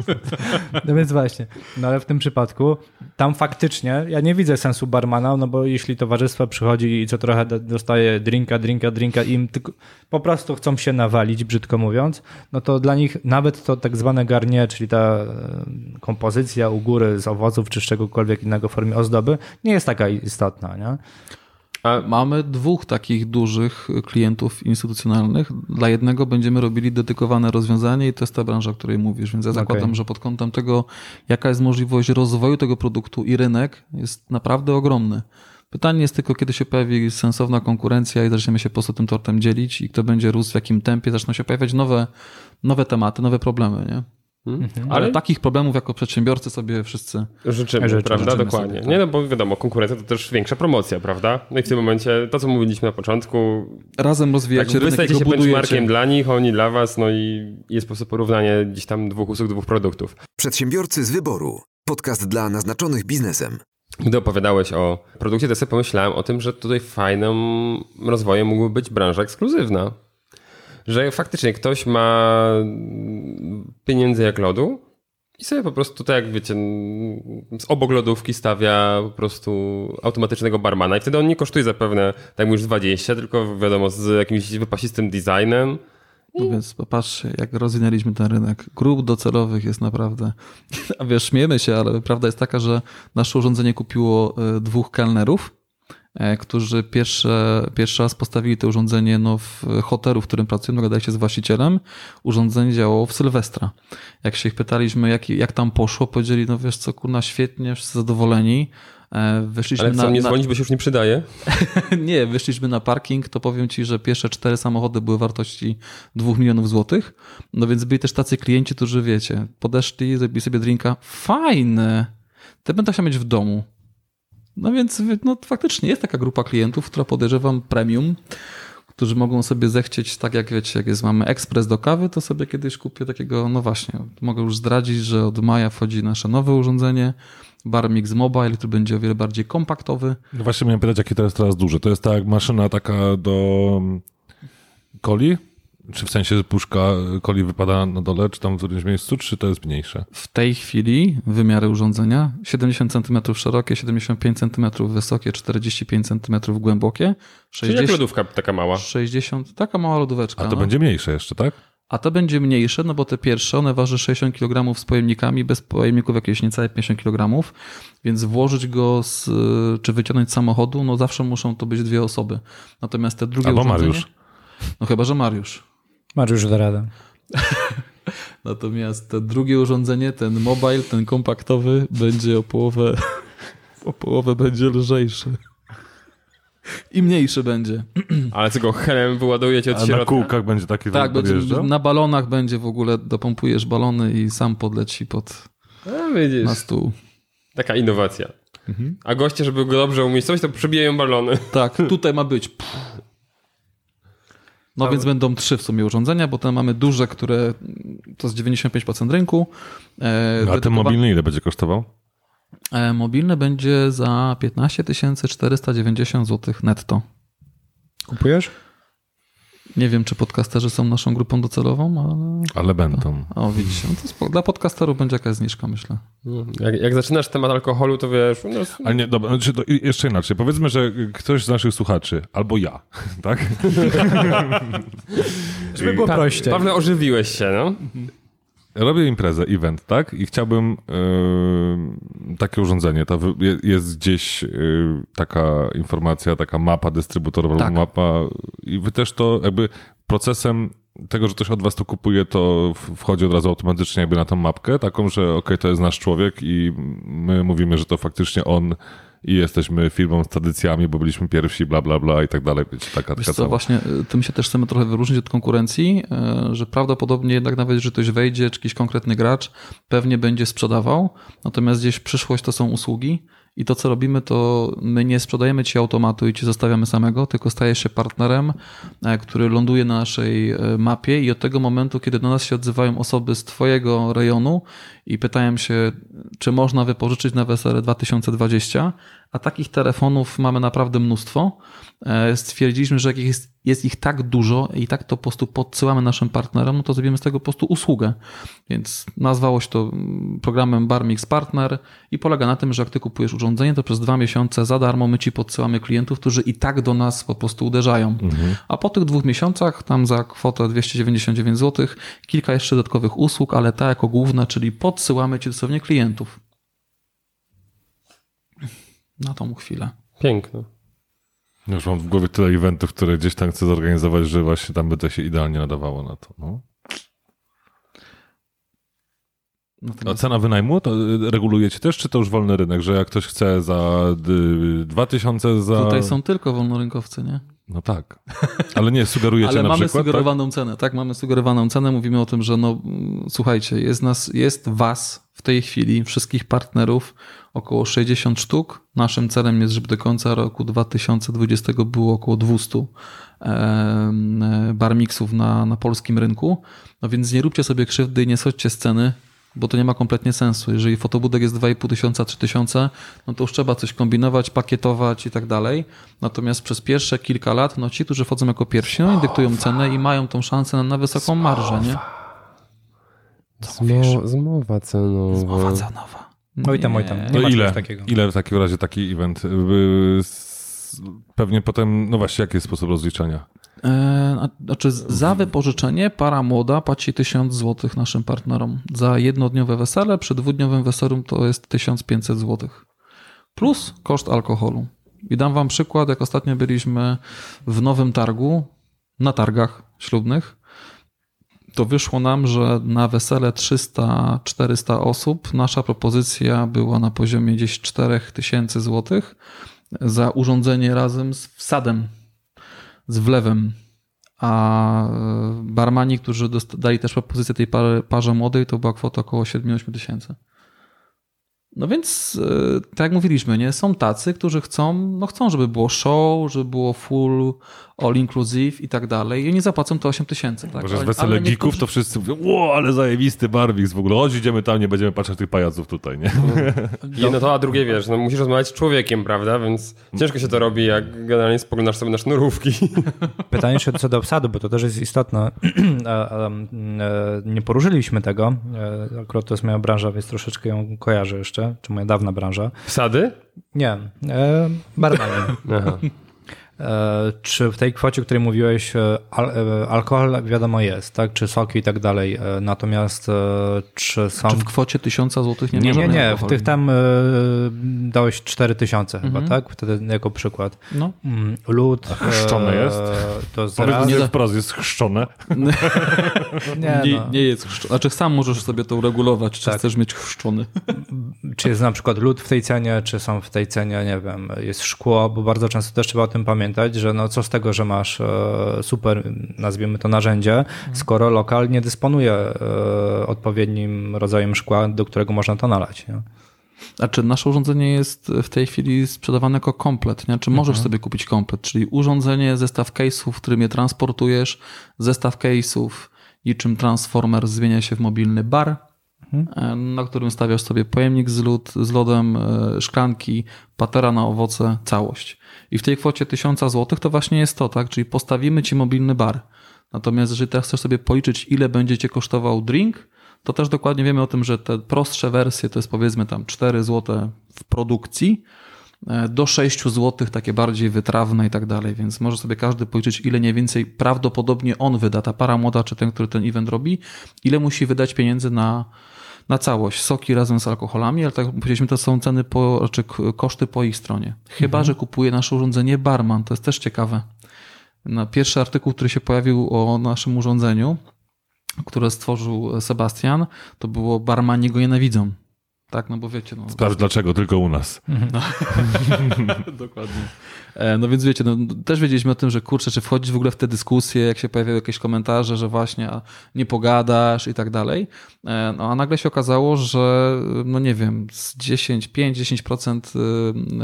no więc właśnie, no ale w tym przypadku tam faktycznie, ja nie widzę sensu barmana, no bo jeśli towarzystwo przychodzi i co trochę dostaje drinka, drinka, drinka im tylko, po prostu chcą się nawalić, brzydko mówiąc, no to dla nich nawet to tak zwane garnie, czyli ta e, kompozycja u góry z owoców czy z czegokolwiek innego w formie ozdoby, nie jest taka istotna, nie? Mamy dwóch takich dużych klientów instytucjonalnych. Dla jednego będziemy robili dedykowane rozwiązanie i to jest ta branża, o której mówisz. Więc ja zakładam, Okej. że pod kątem tego, jaka jest możliwość rozwoju tego produktu i rynek, jest naprawdę ogromny. Pytanie jest tylko, kiedy się pojawi sensowna konkurencja i zaczniemy się po prostu tym tortem dzielić i kto będzie rósł w jakim tempie, zaczną się pojawiać nowe, nowe tematy, nowe problemy, nie? Ale, Ale takich problemów jako przedsiębiorcy sobie wszyscy życzymy, Życzymy, prawda? życzymy Dokładnie. sobie, tak. Nie no, bo wiadomo, konkurencja to też większa promocja, prawda? No i w tym momencie to, co mówiliśmy na początku, razem rozwijacie rynek i wystajecie go się benchmarkiem dla nich, oni dla was, no i jest po prostu porównanie gdzieś tam dwóch usług, dwóch produktów. Przedsiębiorcy z wyboru. Podcast dla naznaczonych biznesem. Gdy opowiadałeś o produkcie, to sobie pomyślałem o tym, że tutaj fajnym rozwojem mógłby być branża ekskluzywna. Że faktycznie ktoś ma pieniędzy jak lodu i sobie po prostu, tak jak wiecie, z obok lodówki stawia po prostu automatycznego barmana i wtedy on nie kosztuje zapewne, tak już 20, tylko wiadomo, z jakimś wypasistym designem. No więc popatrzcie, jak rozwinęliśmy ten rynek. Grup docelowych jest naprawdę. A wiesz, śmiejemy się, ale prawda jest taka, że nasze urządzenie kupiło e, dwóch kelnerów, którzy pierwsze, pierwszy raz postawili to urządzenie no, w hotelu, w którym pracują, dogadali się z właścicielem. Urządzenie działało w Sylwestra. Jak się ich pytaliśmy, jak, jak tam poszło, powiedzieli, no wiesz co, kurna, świetnie, wszyscy zadowoleni. E, Wyszliśmy Ale chcą na, nie na, dzwonić, bo się już nie przydaje. nie, wyszliśmy na parking, to powiem ci, że pierwsze cztery samochody były wartości 2 milionów złotych. No więc byli też tacy klienci, którzy wiecie, podeszli, zrobili sobie drinka. Fajne! Te będę chciał mieć w domu. No więc no, faktycznie jest taka grupa klientów, która podejrzewam premium, którzy mogą sobie zechcieć, tak jak wiecie, jak jest, mamy ekspres do kawy, to sobie kiedyś kupię takiego, no właśnie, mogę już zdradzić, że od maja wchodzi nasze nowe urządzenie, Barmix Mobile, który będzie o wiele bardziej kompaktowy. No właśnie miałem pytać, jakie to jest teraz duże. To jest tak maszyna taka do mm, coli? Czy w sensie puszka coli wypada na dole, czy tam w którymś miejscu, czy to jest mniejsze? W tej chwili wymiary urządzenia 70 cm szerokie, 75 cm wysokie, 45 cm głębokie, Czyli jak 60, lodówka taka mała. 60 taka mała lodóweczka. A to no. będzie mniejsze jeszcze, tak? A to będzie mniejsze, no bo te pierwsze, one waży 60 kg z pojemnikami, bez pojemników jakieś niecałe 50 kg, więc włożyć go z, czy wyciągnąć z samochodu, no zawsze muszą to być dwie osoby. Natomiast te drugie Albo urządzenie... Mariusz. No chyba, że Mariusz. Mariusz da radę. Natomiast to drugie urządzenie, ten mobile, ten kompaktowy, będzie o połowę, o połowę będzie lżejszy. I mniejszy będzie. Ale tylko helem wyładujecie od A na środka. kółkach będzie taki Tak, będzie, na balonach będzie w ogóle, dopompujesz balony i sam podleci pod A, widzisz, na stół. taka innowacja. Mhm. A goście, żeby go dobrze umiejscowić, to przebijają balony. Tak, tutaj ma być. No więc będą trzy w sumie urządzenia, bo tam mamy duże, które to jest 95% rynku. E, No, A ten mobilny ile będzie kosztował? E, mobilny będzie za 15 490 zł netto. Kupujesz? Nie wiem, czy podcasterzy są naszą grupą docelową, ale. Ale będą. O, widzicie. No. Dla podcasterów będzie jakaś zniżka, myślę. Jak, jak zaczynasz temat alkoholu, to wiesz, no, Ale nie, dobra, znaczy to jeszcze inaczej. Powiedzmy, że ktoś z naszych słuchaczy, albo ja, tak? Żeby było prościej. Pawle, ożywiłeś się, no. Robię imprezę, event, tak? I chciałbym yy, takie urządzenie. Je- jest gdzieś yy, taka informacja, taka mapa dystrybutorów, Tak. mapa. I wy też to jakby procesem tego, że ktoś od was to kupuje, to wchodzi od razu automatycznie jakby na tą mapkę, taką, że okej, to jest nasz człowiek i my mówimy, że to faktycznie on i jesteśmy firmą z tradycjami, bo byliśmy pierwsi, bla, bla, bla i tak dalej. Wiecie, taka, Wiesz taka co, cała. właśnie y, tym się też chcemy trochę wyróżnić od konkurencji, y, że prawdopodobnie jednak nawet, że ktoś wejdzie, czy jakiś konkretny gracz, pewnie będzie sprzedawał, natomiast gdzieś przyszłość to są usługi i to, co robimy, to my nie sprzedajemy ci automatu i ci zostawiamy samego, tylko stajesz się partnerem, e, który ląduje na naszej e, mapie i od tego momentu, kiedy do nas się odzywają osoby z twojego rejonu i pytają się, czy można wypożyczyć na wesele 2020, a takich telefonów mamy naprawdę mnóstwo, e, stwierdziliśmy, że jak jest, jest ich tak dużo i tak to po prostu podsyłamy naszym partnerom, no to zrobimy z tego po prostu usługę. Więc nazwało się to mm, programem Barmix Partner i polega na tym, że jak ty kupujesz urządzenie, to przez dwa miesiące za darmo my ci podsyłamy klientów, którzy i tak do nas po prostu uderzają. A po tych dwóch miesiącach, tam za kwotę 299 zł, kilka jeszcze dodatkowych usług, ale ta jako główna, czyli podsyłamy ci dosłownie klientów. Na tą chwilę. Piękno. Już mam w głowie tyle eventów, które gdzieś tam chcę zorganizować, że właśnie tam by to się idealnie nadawało na to. No. A Natomiast cena wynajmu to y, regulujecie też, czy to już wolny rynek, że jak ktoś chce za y, 2000 za... tutaj są tylko wolnorynkowcy, nie? No tak. Ale nie, sugerujecie Ale na mamy przykład, sugerowaną cenę, tak? Mamy sugerowaną cenę. Mówimy o tym, że no, słuchajcie, jest nas, jest was w tej chwili, wszystkich partnerów, około 60 sztuk. Naszym celem jest, żeby do końca roku 2020 było około 200 em, e, barmixów na, na polskim rynku. No więc nie róbcie sobie krzywdy i nie schodźcie z ceny, bo to nie ma kompletnie sensu. Jeżeli fotobudek jest 2,5 tysiąca, 3 tysiące, no to już trzeba coś kombinować, pakietować i tak dalej. Natomiast przez pierwsze kilka lat, no ci, którzy wchodzą jako pierwsi, no i dyktują cenę i mają tą szansę na, na wysoką marżę, nie? Zmo, zmowa cenowa. Zmowa cenowa. Oj tam, oj tam. Nie No ma ile? takiego. Ile w takim razie taki event? Pewnie potem, no właśnie, jaki jest sposób rozliczenia? E, Znaczy, za wypożyczenie para młoda płaci 1000 zł naszym partnerom. Za jednodniowe wesele, przy dwudniowym weselu to jest 1500 zł. Plus koszt alkoholu. I dam wam przykład, jak ostatnio byliśmy w Nowym Targu, na targach ślubnych, to wyszło nam, że na wesele 300-400 osób nasza propozycja była na poziomie gdzieś 4000 zł za urządzenie razem z wsadem z wlewem. A e, barmani, którzy dali też propozycję tej parze młodej, to była kwota około 7-8 tysięcy. No więc, e, tak jak mówiliśmy, nie? są tacy, którzy chcą, no chcą, żeby było show, żeby było full, all inclusive i tak dalej. I oni zapłacą te 8 tysięcy. Tak? Bo że z wesele ale geeków niektórzy- to wszyscy mówią, ło, ale zajebisty Barwix w ogóle, chodź idziemy tam, nie będziemy patrzeć tych pajaców tutaj, nie? Jedno to, a drugie wiesz, no musisz rozmawiać z człowiekiem, prawda? Więc ciężko się to robi, jak generalnie spoglądasz sobie na sznurówki. Pytanie jeszcze co do obsadu, bo to też jest istotne. E, Nie poruszyliśmy tego. E, Akurat to jest moja branża, więc troszeczkę ją kojarzę jeszcze, czy moja dawna branża. Wsady? Nie, e, barmani. E, Czy w tej kwocie, o której mówiłeś, e, al, e, alkohol wiadomo jest, tak? Czy soki i tak dalej. Natomiast czy są... Czy w kwocie 1000 zł nie Nie, ma nie, nie. W tych tam dałeś 4000 chyba, tak? Wtedy jako przykład. No. Mm, Lód. chrzczone e, jest? To z Powiedz raz, nie wprost, jest chrzczone. nie, Nie, no. nie jest chrzczony. Znaczy sam możesz sobie to uregulować, czy Tak. chcesz mieć chrzczony. Czy jest na przykład lód w tej cenie, czy są w tej cenie, nie wiem, jest szkło, bo bardzo często też trzeba o tym pamiętać, że no co z tego, że masz e, super, nazwijmy to narzędzie, skoro lokal nie dysponuje e, odpowiednim rodzajem szkła, do którego można to nalać. Nie? Znaczy, nasze urządzenie jest w tej chwili sprzedawane jako komplet, nie? Czy możesz sobie kupić komplet, czyli urządzenie, zestaw case'ów, w którym je transportujesz, zestaw case'ów, niczym transformer zmienia się w mobilny bar, e, na którym stawiasz sobie pojemnik z, lód, z lodem, e, szklanki, patera na owoce, całość. I w tej kwocie 1000 zł to właśnie jest to, tak? Czyli postawimy ci mobilny bar. Natomiast jeżeli teraz chcesz sobie policzyć, ile będzie cię kosztował drink, to też dokładnie wiemy o tym, że te prostsze wersje to jest powiedzmy tam 4 zł w produkcji, e, do 6 zł takie bardziej wytrawne i tak dalej, więc może sobie każdy policzyć, ile mniej więcej prawdopodobnie on wyda, ta para młoda czy ten, który ten event robi, ile musi wydać pieniędzy na, na całość. Soki razem z alkoholami, ale tak jak powiedzieliśmy, to są ceny, po, k- koszty po ich stronie. Chyba, że kupuje nasze urządzenie barman, to jest też ciekawe. Na pierwszy artykuł, który się pojawił o naszym urządzeniu, które stworzył Sebastian, to było barmani go nienawidzą. Tak, no bo wiecie, no, Sprawdź dlaczego, tylko u nas. Dokładnie. E, No więc wiecie, no, też wiedzieliśmy o tym, że kurczę, czy wchodzić w ogóle w te dyskusje, jak się pojawiają jakieś komentarze, że właśnie a nie pogadasz i tak dalej. E, No a nagle się okazało, że no nie wiem, z 10, 5-10%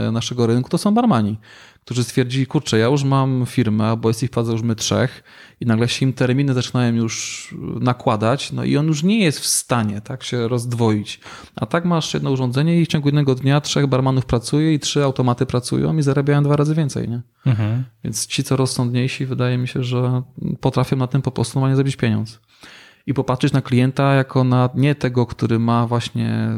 y, naszego rynku to są barmani, którzy stwierdzili, kurczę, ja już mam firmę, albo jest ich w już my trzech i nagle się im terminy zaczynają już nakładać, no i on już nie jest w stanie tak się rozdwoić. A tak masz jedno urządzenie i w ciągu jednego dnia trzech barmanów pracuje i trzy automaty pracują i zarabiają dwa razy więcej, nie? Więc ci, co rozsądniejsi, wydaje mi się, że potrafią na tym po prostu normalnie zrobić pieniądz. I popatrzeć na klienta jako na nie tego, który ma właśnie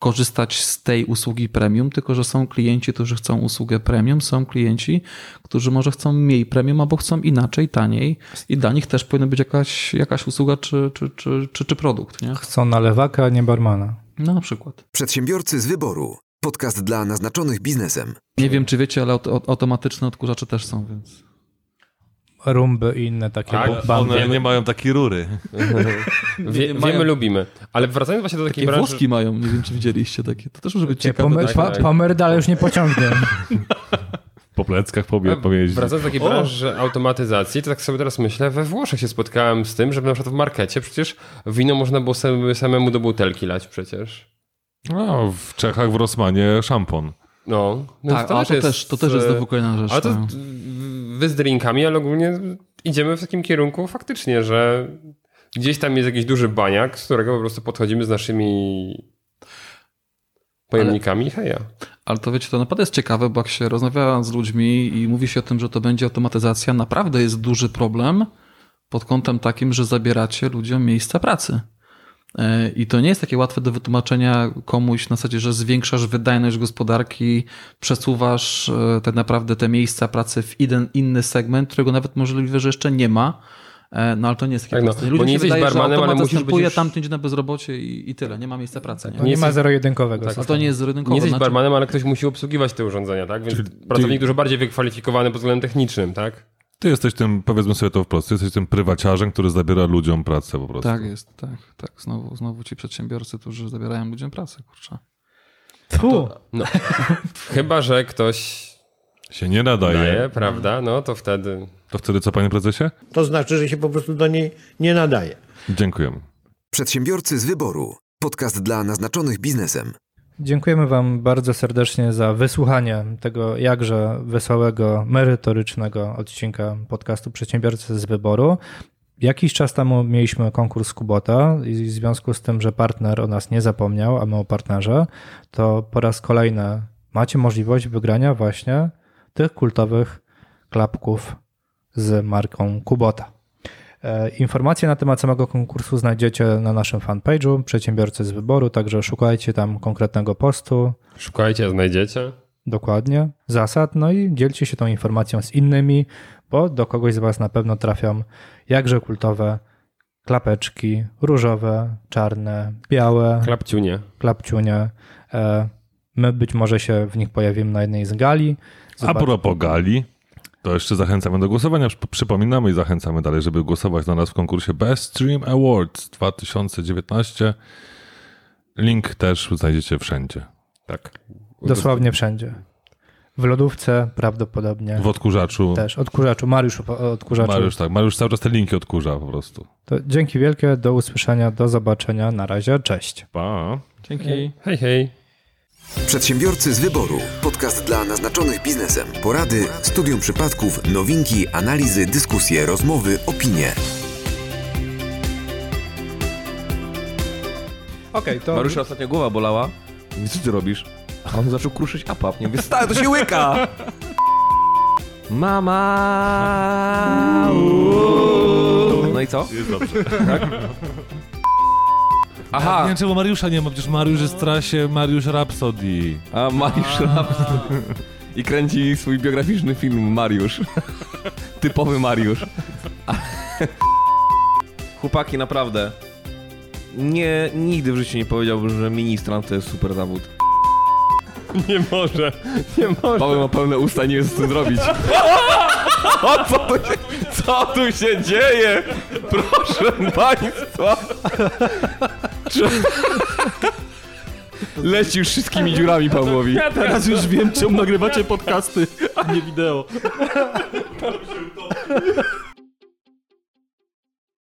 korzystać z tej usługi premium, tylko że są klienci, którzy chcą usługę premium, są klienci, którzy może chcą mniej premium albo chcą inaczej, taniej i dla nich też powinna być jakaś, jakaś usługa czy, czy, czy, czy, czy produkt, nie? Chcą na lewaka, a nie barmana. No na przykład. Przedsiębiorcy z wyboru. Podcast dla naznaczonych biznesem. Nie wiem, czy wiecie, ale aut- automatyczne odkurzacze też są, więc... Rumby i inne takie Tak. One nie mają takiej rury. Wie, mają- wiemy, lubimy. Ale wracając właśnie do takiej Takie branży... włoski mają, nie wiem, czy widzieliście takie. To też może być Cię ciekawe. pomer, tak, pa, tak. pomer ale już nie pociągnie. Po pleckach pobie, powiedzieć. Wracając do takiej branży automatyzacji, to tak sobie teraz myślę, we Włoszech się spotkałem z tym, że na przykład w markecie przecież wino można było sam- samemu do butelki lać przecież. No, w Czechach, w Rosmanie szampon. No, Tak, a to też, to też jest e, znowu kolejna rzecz. Ale to tak. wy z drinkami, ale ogólnie idziemy w takim kierunku faktycznie, że Gdzieś tam jest jakiś duży baniak, z którego po prostu podchodzimy z naszymi pojemnikami i heja. Ale to wiecie, to naprawdę jest ciekawe, bo jak się rozmawia z ludźmi i mówi się o tym, że to będzie automatyzacja, naprawdę jest duży problem pod kątem takim, że zabieracie ludziom miejsca pracy. E, I to nie jest takie łatwe do wytłumaczenia komuś na zasadzie, że zwiększasz wydajność gospodarki, przesuwasz e, tak naprawdę te miejsca pracy w jeden inny segment, którego nawet możliwe, że jeszcze nie ma. E, No ale to nie jest takie Tak, no, proste. bo Ludziom nie się jesteś wydaje, że barmanem, ale musisz być już- tamten idzie na bezrobocie i, i tyle. Nie ma miejsca pracy. Nie? No nie ma zero-jedynkowego tak, to nie jest zero-jedynkowo. Nie jesteś znaczy- barmanem, ale ktoś musi obsługiwać te urządzenia, tak? Więc pracownik dużo bardziej wykwalifikowany pod względem technicznym, tak? Ty jesteś tym, powiedzmy sobie to wprost, ty jesteś tym prywaciarzem, który zabiera ludziom pracę po prostu. Tak jest, tak, tak. Znowu, znowu ci przedsiębiorcy, którzy zabierają ludziom pracę, kurczę. Tu. No. Chyba, że ktoś Się nie nadaje. daje, prawda? No to wtedy... To wtedy co, panie prezesie? To znaczy, że się po prostu do niej nie nadaje. Dziękujemy. Przedsiębiorcy z wyboru. Podcast dla naznaczonych biznesem. Dziękujemy Wam bardzo serdecznie za wysłuchanie tego jakże wesołego, merytorycznego odcinka podcastu Przedsiębiorcy z Wyboru. Jakiś czas temu mieliśmy konkurs Kubota i w związku z tym, że partner o nas nie zapomniał, a my o partnerze, to po raz kolejny macie możliwość wygrania właśnie tych kultowych klapków z marką Kubota. E, Informacje na temat samego konkursu znajdziecie na naszym fanpage'u Przedsiębiorcy z Wyboru, także szukajcie tam konkretnego postu, Szukajcie, znajdziecie. dokładnie, zasad, no i dzielcie się tą informacją z innymi, bo do kogoś z Was na pewno trafią jakże kultowe klapeczki różowe, czarne, białe, Klapciunie. klapciunie. E, My być może się w nich pojawimy na jednej z gali. A Zobacz- propos gali, to jeszcze zachęcamy do głosowania. Przyp- Przypominamy i zachęcamy dalej, żeby głosować na nas w konkursie Best Stream Awards 2019. Link też znajdziecie wszędzie. Tak. Dosłownie wszędzie. W lodówce prawdopodobnie. W odkurzaczu. Też, odkurzaczu. Mariusz odkurzaczu. Mariusz, tak. Mariusz cały czas te linki odkurza po prostu. To dzięki wielkie, do usłyszenia, do zobaczenia. Na razie, cześć. Pa. Dzięki. Hej, hej. Przedsiębiorcy z wyboru. Podcast dla naznaczonych biznesem. Porady, studium przypadków, nowinki, analizy, dyskusje, rozmowy, opinie. Okej, to... Mariusza ostatnio głowa bolała. Co ty robisz? A on zaczął kruszyć apap. Nie mówię, stary, to się łyka! Mama! uuu. No i co? Jest dobrze. Aha, Nie wiem, czemu Mariusza nie ma, przecież Mariusz jest w trasie Mariusz Rhapsody. a Mariusz Rapsy. I kręci swój biograficzny film Mariusz. Typowy Mariusz. Chłopaki, naprawdę. Nie, nigdy w życiu nie powiedziałbym, że ministrant to jest super zawód. Nie może. Nie może. Paweł ma pełne usta i nie wie co zrobić. O, co, tu się, co tu się dzieje? Proszę państwa. Czy... Leci już wszystkimi dziurami Pawłowi. Teraz już wiem, czemu nagrywacie podcasty, a nie wideo.